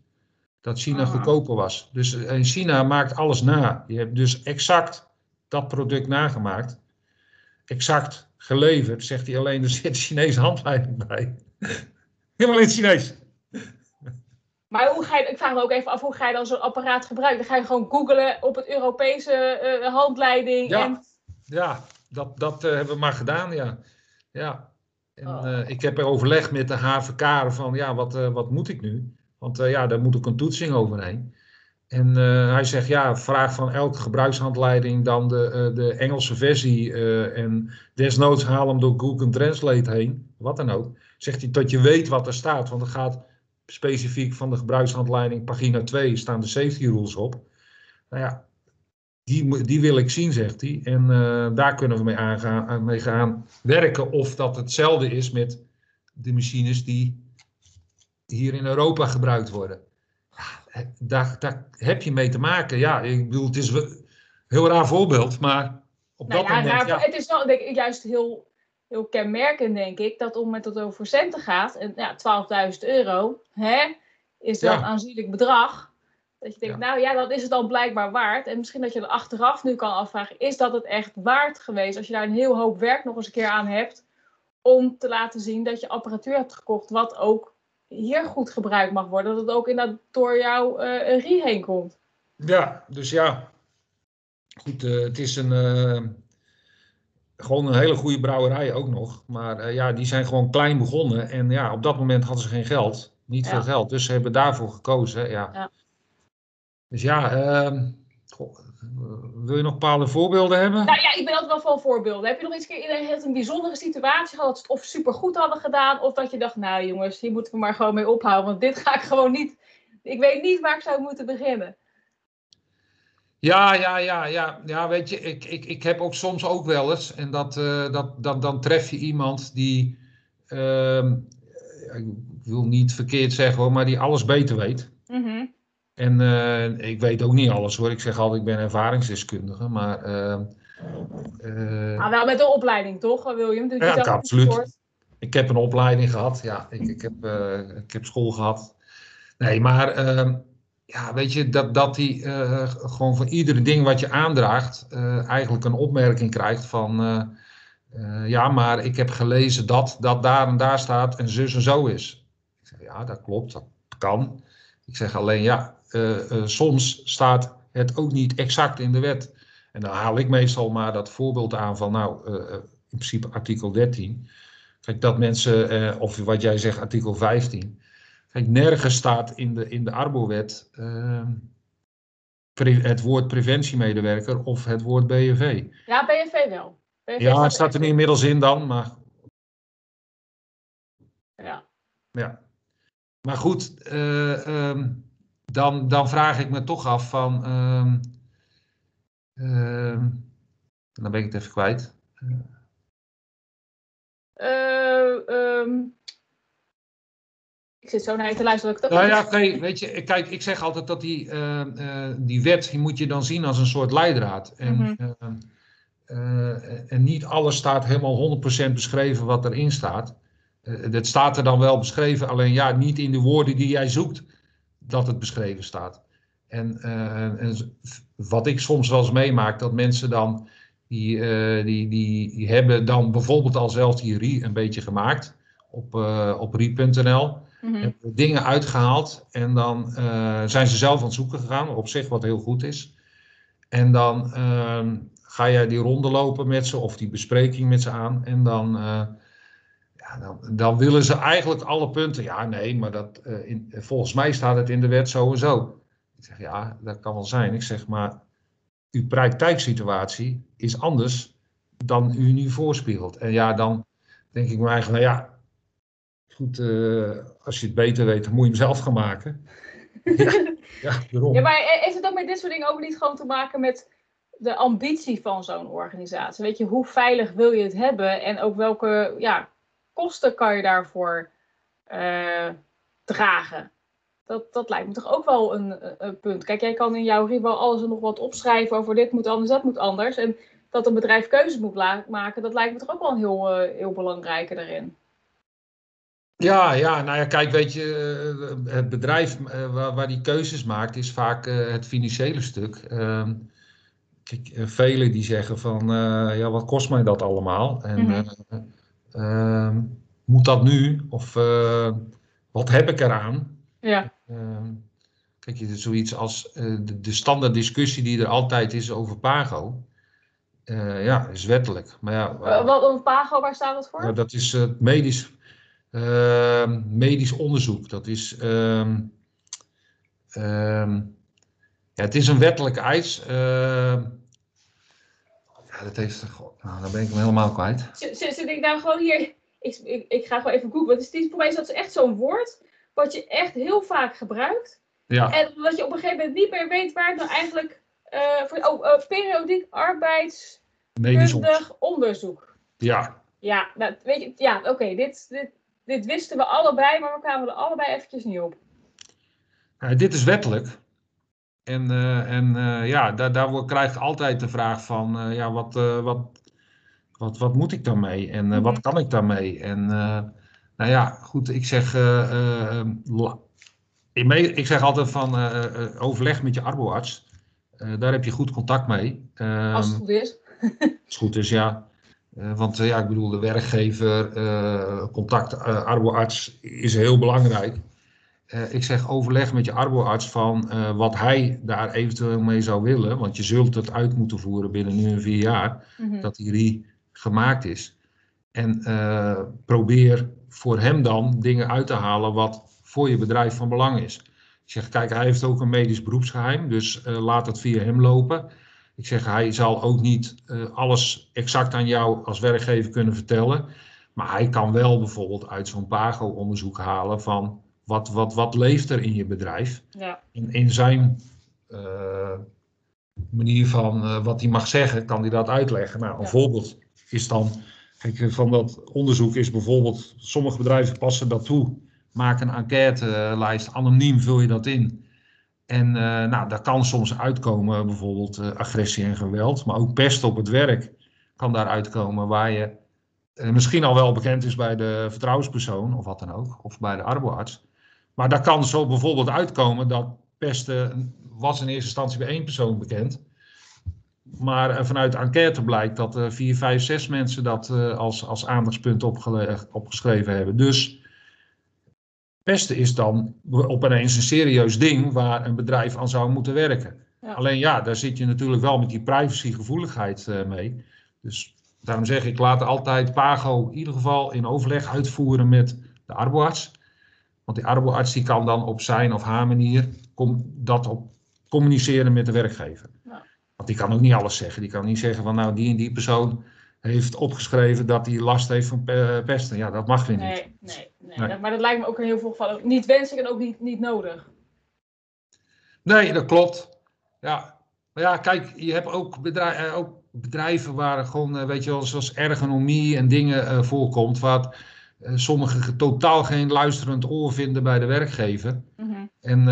Dat China Ah. goedkoper was. Dus eh, in China maakt alles na. Je hebt dus exact dat product nagemaakt exact geleverd, zegt hij alleen, er zit Chinese handleiding bij. [laughs] Helemaal in het Chinees. Maar hoe ga je, ik vraag me ook even af, hoe ga je dan zo'n apparaat gebruiken? Dan ga je gewoon googlen op het Europese eh, handleiding. Ja. En, Ja, dat, dat eh, hebben we maar gedaan, ja. ja. En Oh. eh, ik heb er overleg met de HVK van, ja, wat, eh, wat moet ik nu? Want eh, ja, daar moet ook een toetsing overheen. En eh, hij zegt, ja, vraag van elke gebruikshandleiding dan de, eh, de Engelse versie. eh, en desnoods haal hem door Google Translate heen, wat dan ook. Zegt hij, tot je weet wat er staat. Want er gaat specifiek van de gebruikshandleiding, pagina 2, staan de safety rules op. Nou ja, die, die wil ik zien, zegt hij. En eh, daar kunnen we mee, aangaan, aan- mee gaan werken. Of dat hetzelfde is met de machines die hier in Europa gebruikt worden. Ja, daar, daar heb je mee te maken. Ja, ik bedoel, het is, wel- heel raar voorbeeld, maar op Nou dat ja, moment... raar- ja. het is wel denk ik, juist heel, heel kenmerkend, denk ik, dat op het dat over centen gaat, en ja, 12.000 euro, hè, is wel Ja. een aanzienlijk bedrag. Dat je denkt, Ja. nou ja, dat is het dan blijkbaar waard. En misschien dat je er achteraf nu kan afvragen, is dat het echt waard geweest? Als je daar een heel hoop werk nog eens een keer aan hebt, om te laten zien dat je apparatuur hebt gekocht, wat ook hier goed gebruikt mag worden. Dat het ook inderdaad door jouw eh RIE heen komt. Ja, dus ja. Goed, eh, het is een, eh, gewoon een hele goede brouwerij ook nog. Maar eh, ja, die zijn gewoon klein begonnen. En ja, op dat moment hadden ze geen geld. Niet Ja. veel geld. Dus ze hebben daarvoor gekozen. Ja. Ja. Dus ja, ehm, goh, wil je nog bepaalde voorbeelden hebben? Nou ja, ik ben altijd wel van voorbeelden. Heb je nog eens een keer een bijzondere situatie gehad of supergoed hadden gedaan, of dat je dacht, nou jongens, hier moeten we maar gewoon mee ophouden, want dit ga ik gewoon niet. Ik weet niet waar ik zou moeten beginnen. Ja, ja, ja, ja. Ja, weet je, ik, ik, ik heb ook soms ook wel eens. En dat, eh, dat, dat, dan tref je iemand die, ehm, ik wil niet verkeerd zeggen hoor, maar die alles beter weet. Mhm. En eh, ik weet ook niet alles hoor. Ik zeg altijd, ik ben ervaringsdeskundige. Maar ehm, eh, Maar wel met de opleiding, toch, William? Dus Ja, zelf absoluut. ik heb een opleiding gehad. Ja, ik, ik, heb, ik heb school gehad. Nee, maar ehm, ja, weet je, dat, dat die eh, gewoon van iedere ding wat je aandraagt, eh, eigenlijk een opmerking krijgt van. eh, ja, maar ik heb gelezen dat dat daar en daar staat en zus en zo is. Ik zeg, ja, dat klopt, dat kan. Ik zeg alleen, ja, soms staat het ook niet exact in de wet. En dan haal ik meestal maar dat voorbeeld aan van, nou, in principe artikel 13. Kijk, dat mensen, of wat jij zegt, artikel 15. Kijk, nergens staat in de, in de Arbowet eh, pre- het woord preventiemedewerker of het woord BNV. Ja, BNV wel. BNV Ja, het staat er nu inmiddels in dan, maar Ja. Ja. Maar goed, eh, ehm, dan, dan vraag ik me toch af van. ehm, ehm, dan ben ik het even kwijt. Ehm, ik zit zo naar je te luisteren dat ik Nou ja, nee, weet je, kijk, ik zeg altijd dat die, eh, eh, die wet, die moet je dan zien als een soort leidraad. En, Mhm. eh, en niet alles staat helemaal 100% beschreven wat erin staat. Dat staat er dan wel beschreven, alleen ja, niet in de woorden die jij zoekt dat het beschreven staat. En, en wat ik soms wel eens meemaak, dat mensen dan, die, die, die, die hebben dan bijvoorbeeld al zelf die RIE een beetje gemaakt op, op rie.nl Mhm. hebben dingen uitgehaald en dan eh, zijn ze zelf aan het zoeken gegaan, op zich wat heel goed is. En dan ehm, ga jij die ronde lopen met ze of die bespreking met ze aan en dan, eh, ja, dan, dan willen ze eigenlijk alle punten. Ja, nee, maar dat, eh, volgens mij staat het in de wet zo. Ik zeg ja, dat kan wel zijn. Ik zeg maar, uw praktijksituatie is anders dan u nu voorspiegelt. En ja, dan denk ik me eigenlijk, nou ja, Goed, eh, als je het beter weet, dan moet je hem zelf gaan maken. [laughs] ja, ja, daarom. Ja, maar heeft het ook met dit soort dingen ook niet gewoon te maken met de ambitie van zo'n organisatie? Weet je, hoe veilig wil je het hebben en ook welke ja, kosten kan je daarvoor eh, dragen? Dat, dat lijkt me toch ook wel een, punt. Kijk, jij kan in jouw wel alles en nog wat opschrijven over dit moet anders, dat moet anders. En dat een bedrijf keuzes moet maken, dat lijkt me toch ook wel een heel, eh, heel belangrijke daarin. Ja, ja, nou ja, kijk, weet je, eh, het bedrijf eh, waar, waar die keuzes maakt, is vaak eh, het financiële stuk. Ehm, kijk, velen die zeggen van, ja, wat kost mij dat allemaal? En Mhm. eh, ehm, moet dat nu? Of wat heb ik eraan? Ja. Ehm, kijk, je zoiets als de, de standaard discussie die er altijd is over Pago, eh, ja, is wettelijk. Maar ja, Eh, wat PAGO, waar staat dat voor? ja, dat is het medisch, medisch onderzoek. Dat is, ehm, ehm, ja, het is een wettelijke eis. ehm, ja, dat heeft, god, nou, dan ben ik hem helemaal kwijt. Zit, zit, ik nou gewoon hier? Ik, ik, ik ga gewoon even googlen. Het is, voor mij is dat echt zo'n woord wat je echt heel vaak gebruikt. Ja, En wat je op een gegeven moment niet meer weet waar het nou eigenlijk... eh, voor, oh, eh, periodiek arbeidskundig onderzoek. Ja, Ja, nou, weet je, ja, oké, dit, dit, dit wisten we allebei, maar we kwamen er allebei eventjes niet op. Nou, dit is wettelijk. En, en ja, daar, daar krijg ik altijd de vraag van, ja, wat, wat, wat, wat moet ik daarmee? En wat mhm. kan ik daarmee? En nou ja, goed, ik zeg, ik zeg altijd van overleg met je arboarts. daar heb je goed contact mee. Als het goed is. [laughs] Als het goed is, ja. Uh, want uh, ja, ik bedoel, de werkgever, uh, contact arboarts is heel belangrijk. ik zeg overleg met je arboarts van wat hij daar eventueel mee zou willen. Want je zult het uit moeten voeren binnen nu een vier jaar mhm. dat die RI gemaakt is. En probeer voor hem dan dingen uit te halen wat voor je bedrijf van belang is. Ik zeg, kijk, hij heeft ook een medisch beroepsgeheim, dus laat het via hem lopen. Ik zeg, hij zal ook niet uh, alles exact aan jou als werkgever kunnen vertellen. Maar hij kan wel bijvoorbeeld uit zo'n PAGO-onderzoek halen van wat, wat, wat leeft er in je bedrijf. Ja. In, in zijn uh, manier van uh, wat hij mag zeggen, kan hij dat uitleggen. Nou, een ja. voorbeeld is dan, kijk, van dat onderzoek is bijvoorbeeld, sommige bedrijven passen dat toe. Maak een enquêtelijst, anoniem vul je dat in. En uh, nou, daar kan soms uitkomen bijvoorbeeld uh, agressie en geweld, maar ook pest op het werk kan daar uitkomen waar je uh, misschien al wel bekend is bij de vertrouwenspersoon of wat dan ook, of bij de arboarts. Maar daar kan zo bijvoorbeeld uitkomen dat pesten was in eerste instantie bij één persoon bekend. Maar vanuit enquête blijkt dat er vier, vijf, zes mensen dat als, als aandachtspunt opgeschreven hebben. Dus Pesten is dan opeens een serieus ding waar een bedrijf aan zou moeten werken. Alleen ja, daar zit je natuurlijk wel met die privacygevoeligheid uh, mee. Dus daarom zeg ik, laat altijd Pago in ieder geval in overleg uitvoeren met de arboarts. Want die arboarts die kan dan op zijn of haar manier dat op communiceren met de werkgever. Ja. Want die kan ook niet alles zeggen. Die kan niet zeggen van nou die en die persoon heeft opgeschreven dat hij last heeft van pesten. Ja, dat mag weer niet. Nee, nee. Maar dat lijkt me ook in heel veel gevallen niet wenselijk en ook niet, niet nodig. Nee, dat klopt. Ja. Maar ja, kijk, je hebt ook, bedrijven, eh, ook bedrijven waar gewoon, eh, weet je wel, zoals ergonomie en dingen uh, voorkomt, waar uh, sommigen totaal geen luisterend oor vinden bij de werkgever. Mm -hmm. En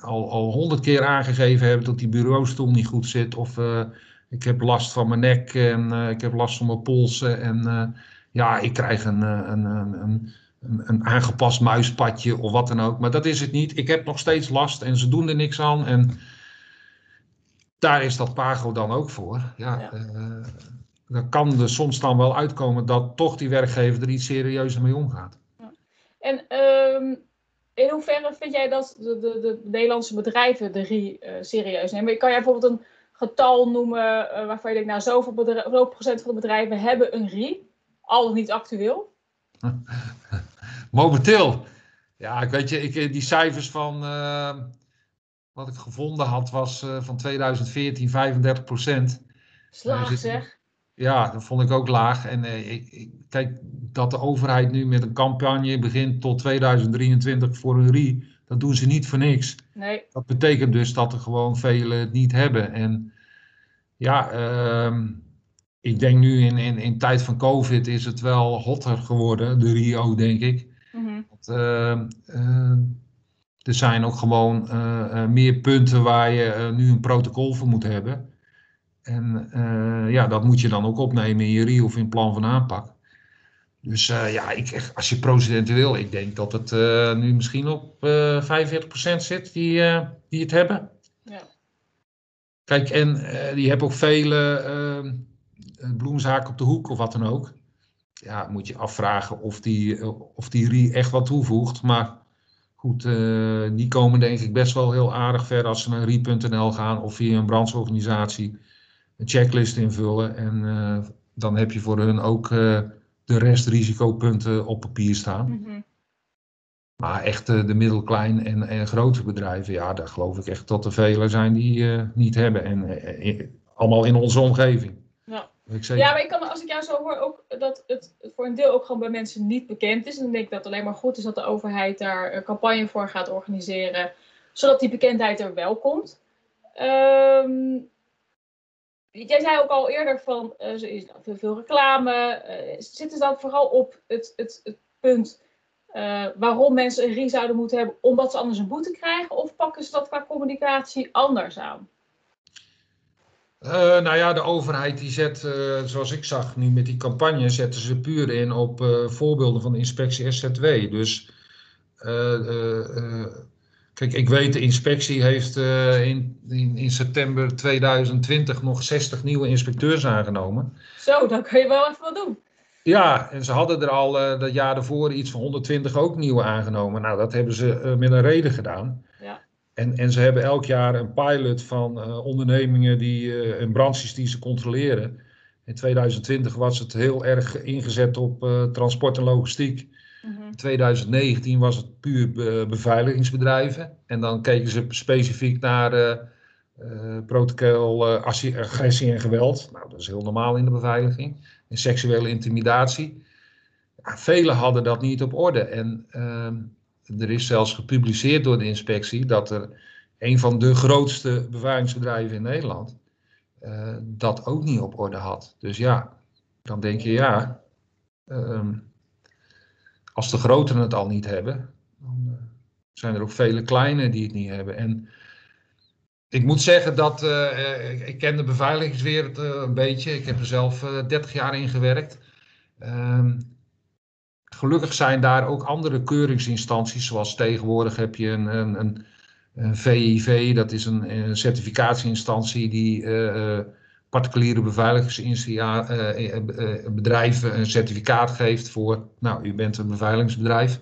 al honderd keer aangegeven hebben dat die bureaustoel niet goed zit of ik heb last van mijn nek en uh, ik heb last van mijn polsen. En uh, ja, ik krijg een, eh, een, een, een, een, aangepast muispadje of wat dan ook. Maar dat is het niet. Ik heb nog steeds last en ze doen er niks aan. En daar is dat Pago dan ook voor. Ja, ja. Uh, dan kan er soms dan wel uitkomen dat toch die werkgever er iets serieuzer mee omgaat. Ja. En um, in hoeverre vind jij dat de, de, de Nederlandse bedrijven de RI uh, serieus nemen? Kan jij bijvoorbeeld een getal noemen uh, waarvan je denkt, nou zoveel, zoveel procent van de bedrijven hebben een RI, al niet actueel? [laughs] Momenteel, ja, ik weet je, ik, eh, die cijfers van uh, wat ik gevonden had was uh, van 2014 35 procent. Slaag zeg. Ja, dat vond ik ook laag. En ik, kijk, dat de overheid nu met een campagne begint tot 2023 voor een RI, dat doen ze niet voor niks. Nee. Dat betekent dus dat er gewoon velen het niet hebben. En ja, uh, ik denk nu in, in, in tijd van COVID is het wel hotter geworden, de Rio, denk ik. Mm -hmm. Want, uh, uh, er zijn ook gewoon uh, meer punten waar je nu een protocol voor moet hebben. En ja, dat moet je dan ook opnemen in je RIO of in plan van aanpak. Dus ja, ik, als je procentueel, ik denk dat het nu misschien op 45% zit die, die het hebben. Kijk, en uh, je hebt ook vele uh, bloemzaken op de hoek of wat dan ook. Ja, moet je afvragen of die, uh, of die echt wat toevoegt. Maar goed, die komen denk ik best wel heel aardig ver als ze naar RI.nl gaan of via een brandsorganisatie een checklist invullen. En dan heb je voor hun ook de rest risicopunten op papier staan. Mm. Maar echt de, de middelklein en, en grote bedrijven, ja, daar geloof ik echt dat er vele zijn die uh, niet hebben. En uh, allemaal in onze omgeving. Ja. ja, maar ik kan, als ik jou zo hoor, ook dat het voor een deel ook gewoon bij mensen niet bekend is. En dan denk ik dat het alleen maar goed is dat de overheid daar een campagne voor gaat organiseren. Zodat die bekendheid er wel komt. Um, jij zei ook al eerder van, uh, er is veel, veel reclame. zitten ze dan vooral op het, het, het punt waarom mensen een RIE zouden moeten hebben omdat ze anders een boete krijgen? Of pakken ze dat qua communicatie anders aan? Uh, nou ja, de overheid die zet, uh, zoals ik zag nu met die campagne, zetten ze puur in op voorbeelden van de inspectie SZW. Dus kijk, ik weet de inspectie heeft in, in, in, september 2020 nog 60 nieuwe inspecteurs aangenomen. Zo, dan kun je wel even wat doen. Ja, en ze hadden er al dat jaar daarvoor iets van 120 ook nieuwe aangenomen. Nou, dat hebben ze met een reden gedaan. Ja. En, en ze hebben elk jaar een pilot van uh, ondernemingen die, uh, en branches die ze controleren. In 2020 was het heel erg ingezet op uh, transport en logistiek. Mhm. In 2019 was het puur be beveiligingsbedrijven. En dan keken ze specifiek naar protocol agressie en geweld. Nou, dat is heel normaal in de beveiliging. En seksuele intimidatie. Ja, velen hadden dat niet op orde. En ehm, er is zelfs gepubliceerd door de inspectie dat er een van de grootste beveiligingsbedrijven in Nederland uh, dat ook niet op orde had. Dus ja, dan denk je ja, um, als de groten het al niet hebben, dan zijn er ook vele kleine die het niet hebben. En ik moet zeggen dat uh, ik, ik ken de beveiligingswereld een beetje. Ik heb er zelf 30 jaar in gewerkt. Um, Gelukkig zijn daar ook andere keuringsinstanties, zoals tegenwoordig heb je een, een, een, een VIV, dat is een, certificatieinstantie die particuliere beveiligingsbedrijven een certificaat geeft voor, nou, u bent een beveiligingsbedrijf.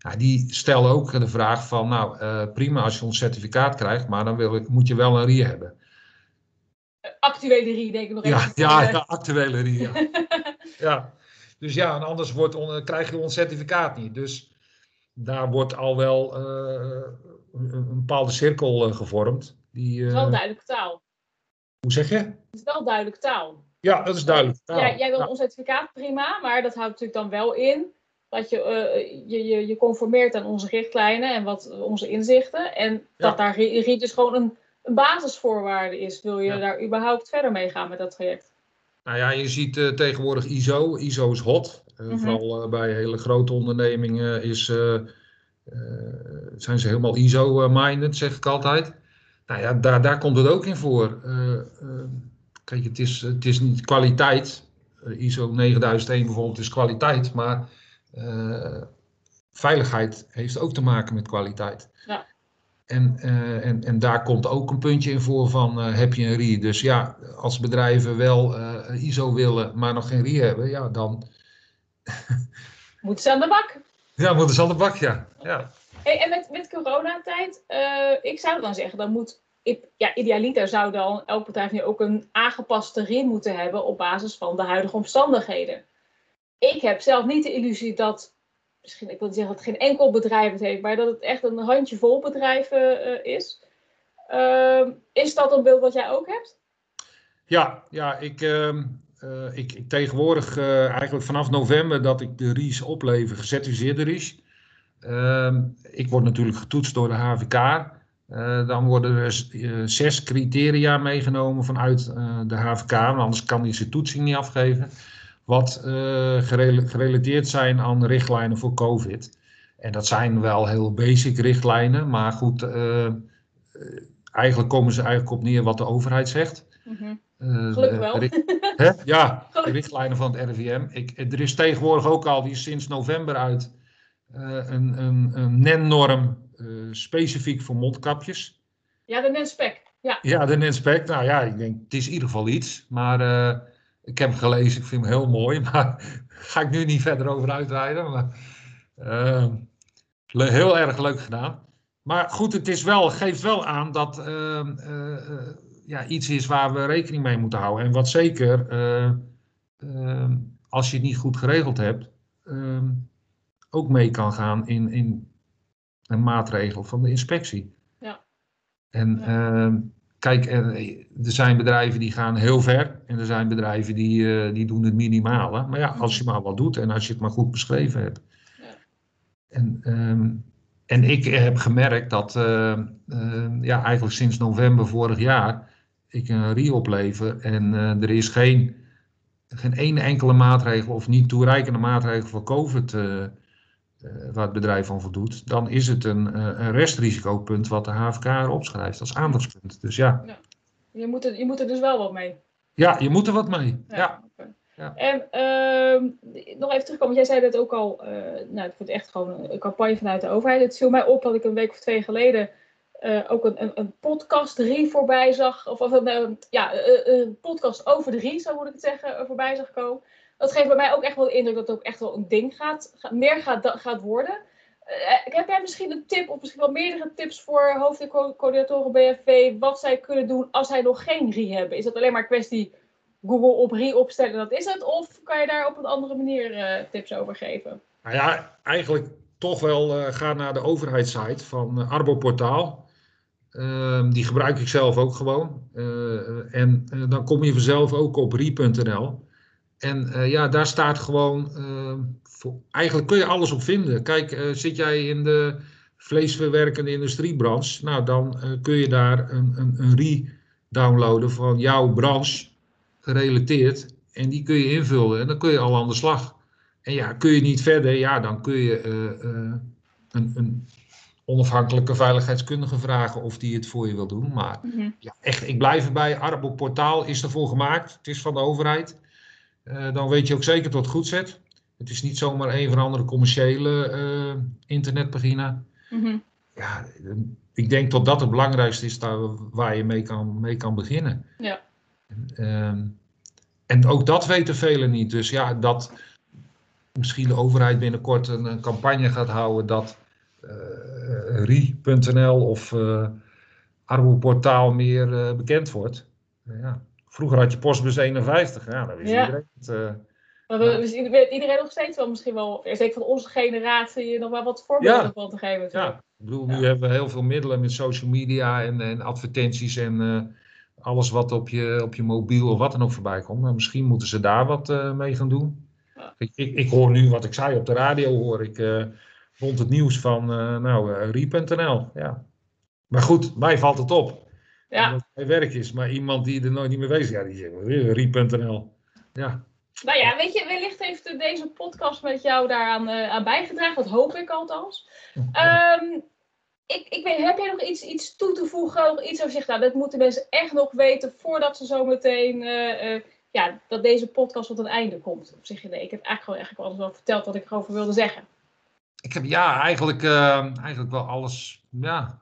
Nou, die stellen ook de vraag van, nou, uh, prima als je ons certificaat krijgt, maar dan wil ik, moet je wel een RIE hebben. Actuele RIE, denk ik nog ja, even. Ja, ja, actuele RIE. Ja. [laughs] ja. Dus ja, en anders wordt on, krijg je ons certificaat niet. Dus daar wordt al wel uh, een, een, bepaalde cirkel uh, gevormd. Die, uh, het is wel duidelijke taal. Hoe zeg je? Het is wel duidelijke taal. Ja, dat is duidelijk. taal. Ja, jij wil ja. ons certificaat prima, maar dat houdt natuurlijk dan wel in dat je je, je, je conformeert aan onze richtlijnen en wat onze inzichten. En ja. dat daar RIET dus gewoon een, een basisvoorwaarde is. Wil je ja. daar überhaupt verder mee gaan met dat traject? Nou ja, je ziet uh, tegenwoordig ISO. ISO is hot. Uh, mm -hmm. Vooral bij hele grote ondernemingen is, zijn ze helemaal ISO-minded, zeg ik altijd. Nou ja, daar, daar komt het ook in voor. kijk, het is, het is niet kwaliteit. ISO 9001 bijvoorbeeld is kwaliteit, maar veiligheid heeft ook te maken met kwaliteit. Ja. En, uh, en, en daar komt ook een puntje in voor van uh, heb je een RIE. Dus ja, als bedrijven wel uh, ISO willen, maar nog geen RIE hebben, ja, dan... [laughs] moeten ze aan de bak. Ja, moeten ze aan de bak, ja. ja. Hey, en met, met coronatijd, ik zou dan zeggen, dan moet... Ja, idealiter zou dan elk bedrijf nu ook een aangepaste RIE moeten hebben op basis van de huidige omstandigheden. Ik heb zelf niet de illusie dat misschien, ik wil zeggen dat geen enkel bedrijf het heeft, maar dat het echt een handjevol bedrijven uh, is. Uh, is dat een beeld wat jij ook hebt? Ja, ja ik, uh, ik, ik tegenwoordig eigenlijk vanaf november dat ik de RIS oplever, gecertificeerde RIS. Ehm, ik word natuurlijk getoetst door de HVK. dan worden er zes criteria meegenomen vanuit de HVK, want anders kan die zijn toetsing niet afgeven wat uh, gerelateerd zijn aan richtlijnen voor COVID. En dat zijn wel heel basic richtlijnen, maar goed, uh, eigenlijk komen ze eigenlijk op neer wat de overheid zegt. Mm -hmm. uh, Gelukkig wel. [laughs] Hè? Ja, de richtlijnen van het RIVM. Ik, er is tegenwoordig ook al, die is sinds november uit, een, een, een NEN-norm specifiek voor mondkapjes. Ja, de NEN-spec. Ja. ja, de NEN-spec. Nou ja, ik denk, het is in ieder geval iets, maar ik heb hem gelezen, ik vind hem heel mooi, [laughs] maar ga ik nu niet verder over uitweiden. Maar, uh, heel erg leuk gedaan. Maar goed, het is wel, geeft wel aan dat uh, uh, ja, iets is waar we rekening mee moeten houden. En wat zeker, als je het niet goed geregeld hebt, ook mee kan gaan in, in een maatregel van de inspectie. Ja. En ja. Kijk, er zijn bedrijven die gaan heel ver en er zijn bedrijven die, uh, die doen het minimale. Maar ja, als je maar wat doet en als je het maar goed beschreven hebt. Ja. En, um, en ik heb gemerkt dat uh, uh, ja, eigenlijk sinds november vorig jaar ik een RIE oplever en er is geen, geen ene enkele maatregel of niet toereikende maatregel voor COVID waar het bedrijf aan voldoet, dan is het een, een restrisicopunt wat de HVK erop schrijft als aandachtspunt. Dus ja. ja. Je, moet er, je moet er dus wel wat mee. Ja, je moet er wat mee. Ja. ja. En uh, nog even terugkomen, jij zei dat ook al, uh, nou, het wordt echt gewoon een campagne vanuit de overheid. Het viel mij op dat ik een week of twee geleden uh, ook een, een, een podcast RIE voorbij zag. Of, of een, ja, een podcast over de RIE, zo moet ik het zeggen, voorbij zag komen. Dat geeft bij mij ook echt wel de indruk dat het ook echt wel een ding gaat, meer gaat, gaat worden. Uh, heb jij misschien een tip, of misschien wel meerdere tips voor hoofdcoördinatoren BFV, wat zij kunnen doen als zij nog geen RIE hebben? Is dat alleen maar kwestie Google op RIE opstellen, dat is het? Of kan je daar op een andere manier uh, tips over geven? Nou ja, eigenlijk toch wel uh, ga naar de overheidssite van Arbo Portaal. Ehm, die gebruik ik zelf ook gewoon. en dan kom je vanzelf ook op rie.nl. En ja, daar staat gewoon ehm, eigenlijk kun je alles op vinden. Kijk, uh, zit jij in de vleesverwerkende industriebranche, nou dan uh, kun je daar een, een, een re downloaden van jouw branche gerelateerd. En die kun je invullen en dan kun je al aan de slag. En ja, kun je niet verder, ja, dan kun je een, een, onafhankelijke veiligheidskundige vragen of die het voor je wil doen. Maar mm ja, echt, ik blijf erbij. Arbo Portaal is ervoor gemaakt. Het is van de overheid. Dan weet je ook zeker dat het goed zit. Het is niet zomaar een van andere commerciële uh, internetpagina. Mhm. Ja, ik denk dat dat het belangrijkste is daar, waar je mee kan, mee kan beginnen. Ja. Uh, en ook dat weten velen niet. Dus ja, dat misschien de overheid binnenkort een, een campagne gaat houden dat uh, rie.nl of uh, Arbo-portaal meer bekend wordt. ja. Vroeger had je postbus 51, ja, dat wist ja. iedereen het. Dus iedereen nog steeds wel misschien wel, zeker van onze generatie, nog wel wat voorbeelden ja. van te geven. Ja, ik bedoel, nu hebben we heel veel middelen met social media en, en advertenties en uh, alles wat op je, op je mobiel of wat dan ook voorbij komt. Maar misschien moeten ze daar wat uh, mee gaan doen. Ja. Ik, ik, ik, hoor nu wat ik zei op de radio, hoor ik uh, rond het nieuws van, nou, Rie.nl. Ja. Maar goed, mij valt het op. Ja. Dat het mijn werk is, maar iemand die er nooit niet mee bezig is, ja, die zegt, Rie.nl. Ja. Nou ja, weet je, wellicht heeft deze podcast met jou daaraan uh, aan bijgedragen. Dat hoop ik althans. Um, ik, ik weet, heb jij nog iets, iets toe te voegen? Iets over zegt, nou, dat moeten mensen echt nog weten voordat ze zo meteen, uh, uh, ja, dat deze podcast tot een einde komt? Of zeg je nee, ik heb eigenlijk, gewoon, eigenlijk alles wel verteld wat ik erover wilde zeggen. Ik heb ja, eigenlijk, eigenlijk wel alles, ja,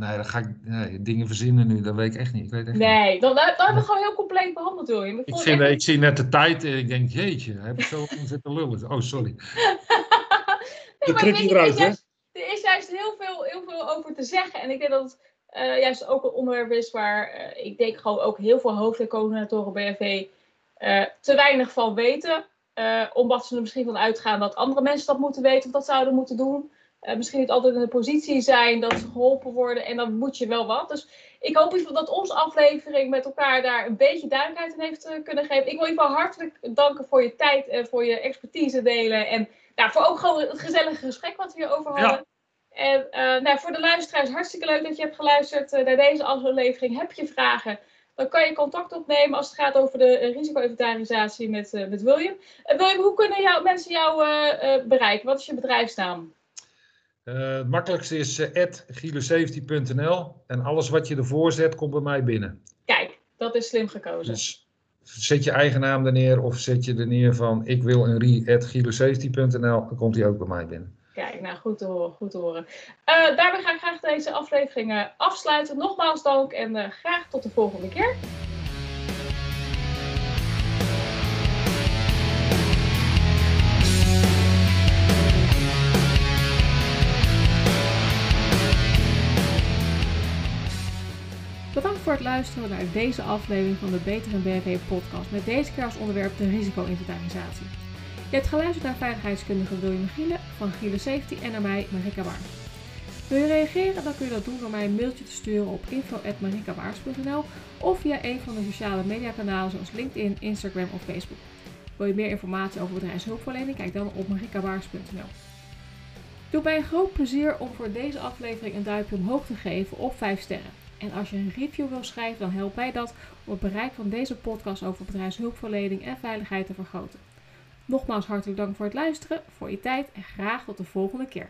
Nee, dan ga ik nee, dingen verzinnen nu, dat weet ik echt niet. Ik weet echt nee, niet. Dan, dan, hebben we gewoon heel compleet behandeld, William. Ik, ik, vind, ik zie net de tijd en ik denk, jeetje, heb ik zo zitten lullen. Oh, sorry. [laughs] nee, maar weet eruit, hè? Er is juist heel veel, heel veel over te zeggen. En ik denk dat het uh, juist ook een onderwerp is waar uh, ik denk gewoon ook heel veel hoofdcoördinatoren BFV uh, te weinig van weten. omdat ze er misschien van uitgaan dat andere mensen dat moeten weten of dat zouden moeten doen. Uh, misschien niet altijd in de positie zijn dat ze geholpen worden en dan moet je wel wat. Dus ik hoop in ieder geval dat onze aflevering met elkaar daar een beetje duidelijkheid in heeft uh, kunnen geven. Ik wil in ieder geval hartelijk danken voor je tijd en voor je expertise delen. En nou, voor ook gewoon het gezellige gesprek wat we hierover hadden. En uh, nou, voor de luisteraars, hartstikke leuk dat je hebt geluisterd naar deze aflevering. Heb je vragen? Dan kan je contact opnemen als het gaat over de risico-inventarisatie met, met William. William, hoe kunnen jou, mensen jou bereiken? Wat is je bedrijfsnaam? Uh, het makkelijkste is uh, gilo17.nl en alles wat je ervoor zet komt bij mij binnen. Kijk, dat is slim gekozen. Dus zet je eigen naam er neer of zet je er neer van ik wil een re@gilo17.nl, dan komt hij ook bij mij binnen. Kijk, nou goed te horen, goed te horen. Uh, daarbij ga ik graag deze aflevering afsluiten. Nogmaals dank en graag tot de volgende keer. Voor het luisteren naar deze aflevering van de Beter en BV podcast met deze keer als onderwerp de risico-inventarisatie. Je hebt geluisterd naar veiligheidskundige William Giele van Giele Safety en naar mij Marika Baars. Wil je reageren, dan kun je dat doen door mij een mailtje te sturen op info.marikabaars.nl of via een van de sociale mediakanalen zoals LinkedIn, Instagram of Facebook. Wil je meer informatie over bedrijfshulpverlening? Kijk dan op marikabaars.nl. Doe mij een groot plezier om voor deze aflevering een duimpje omhoog te geven of 5 sterren. En als je een review wil schrijven, dan helpt mij dat om het bereik van deze podcast over bedrijfshulpverlening en veiligheid te vergroten. Nogmaals hartelijk dank voor het luisteren, voor je tijd en graag tot de volgende keer.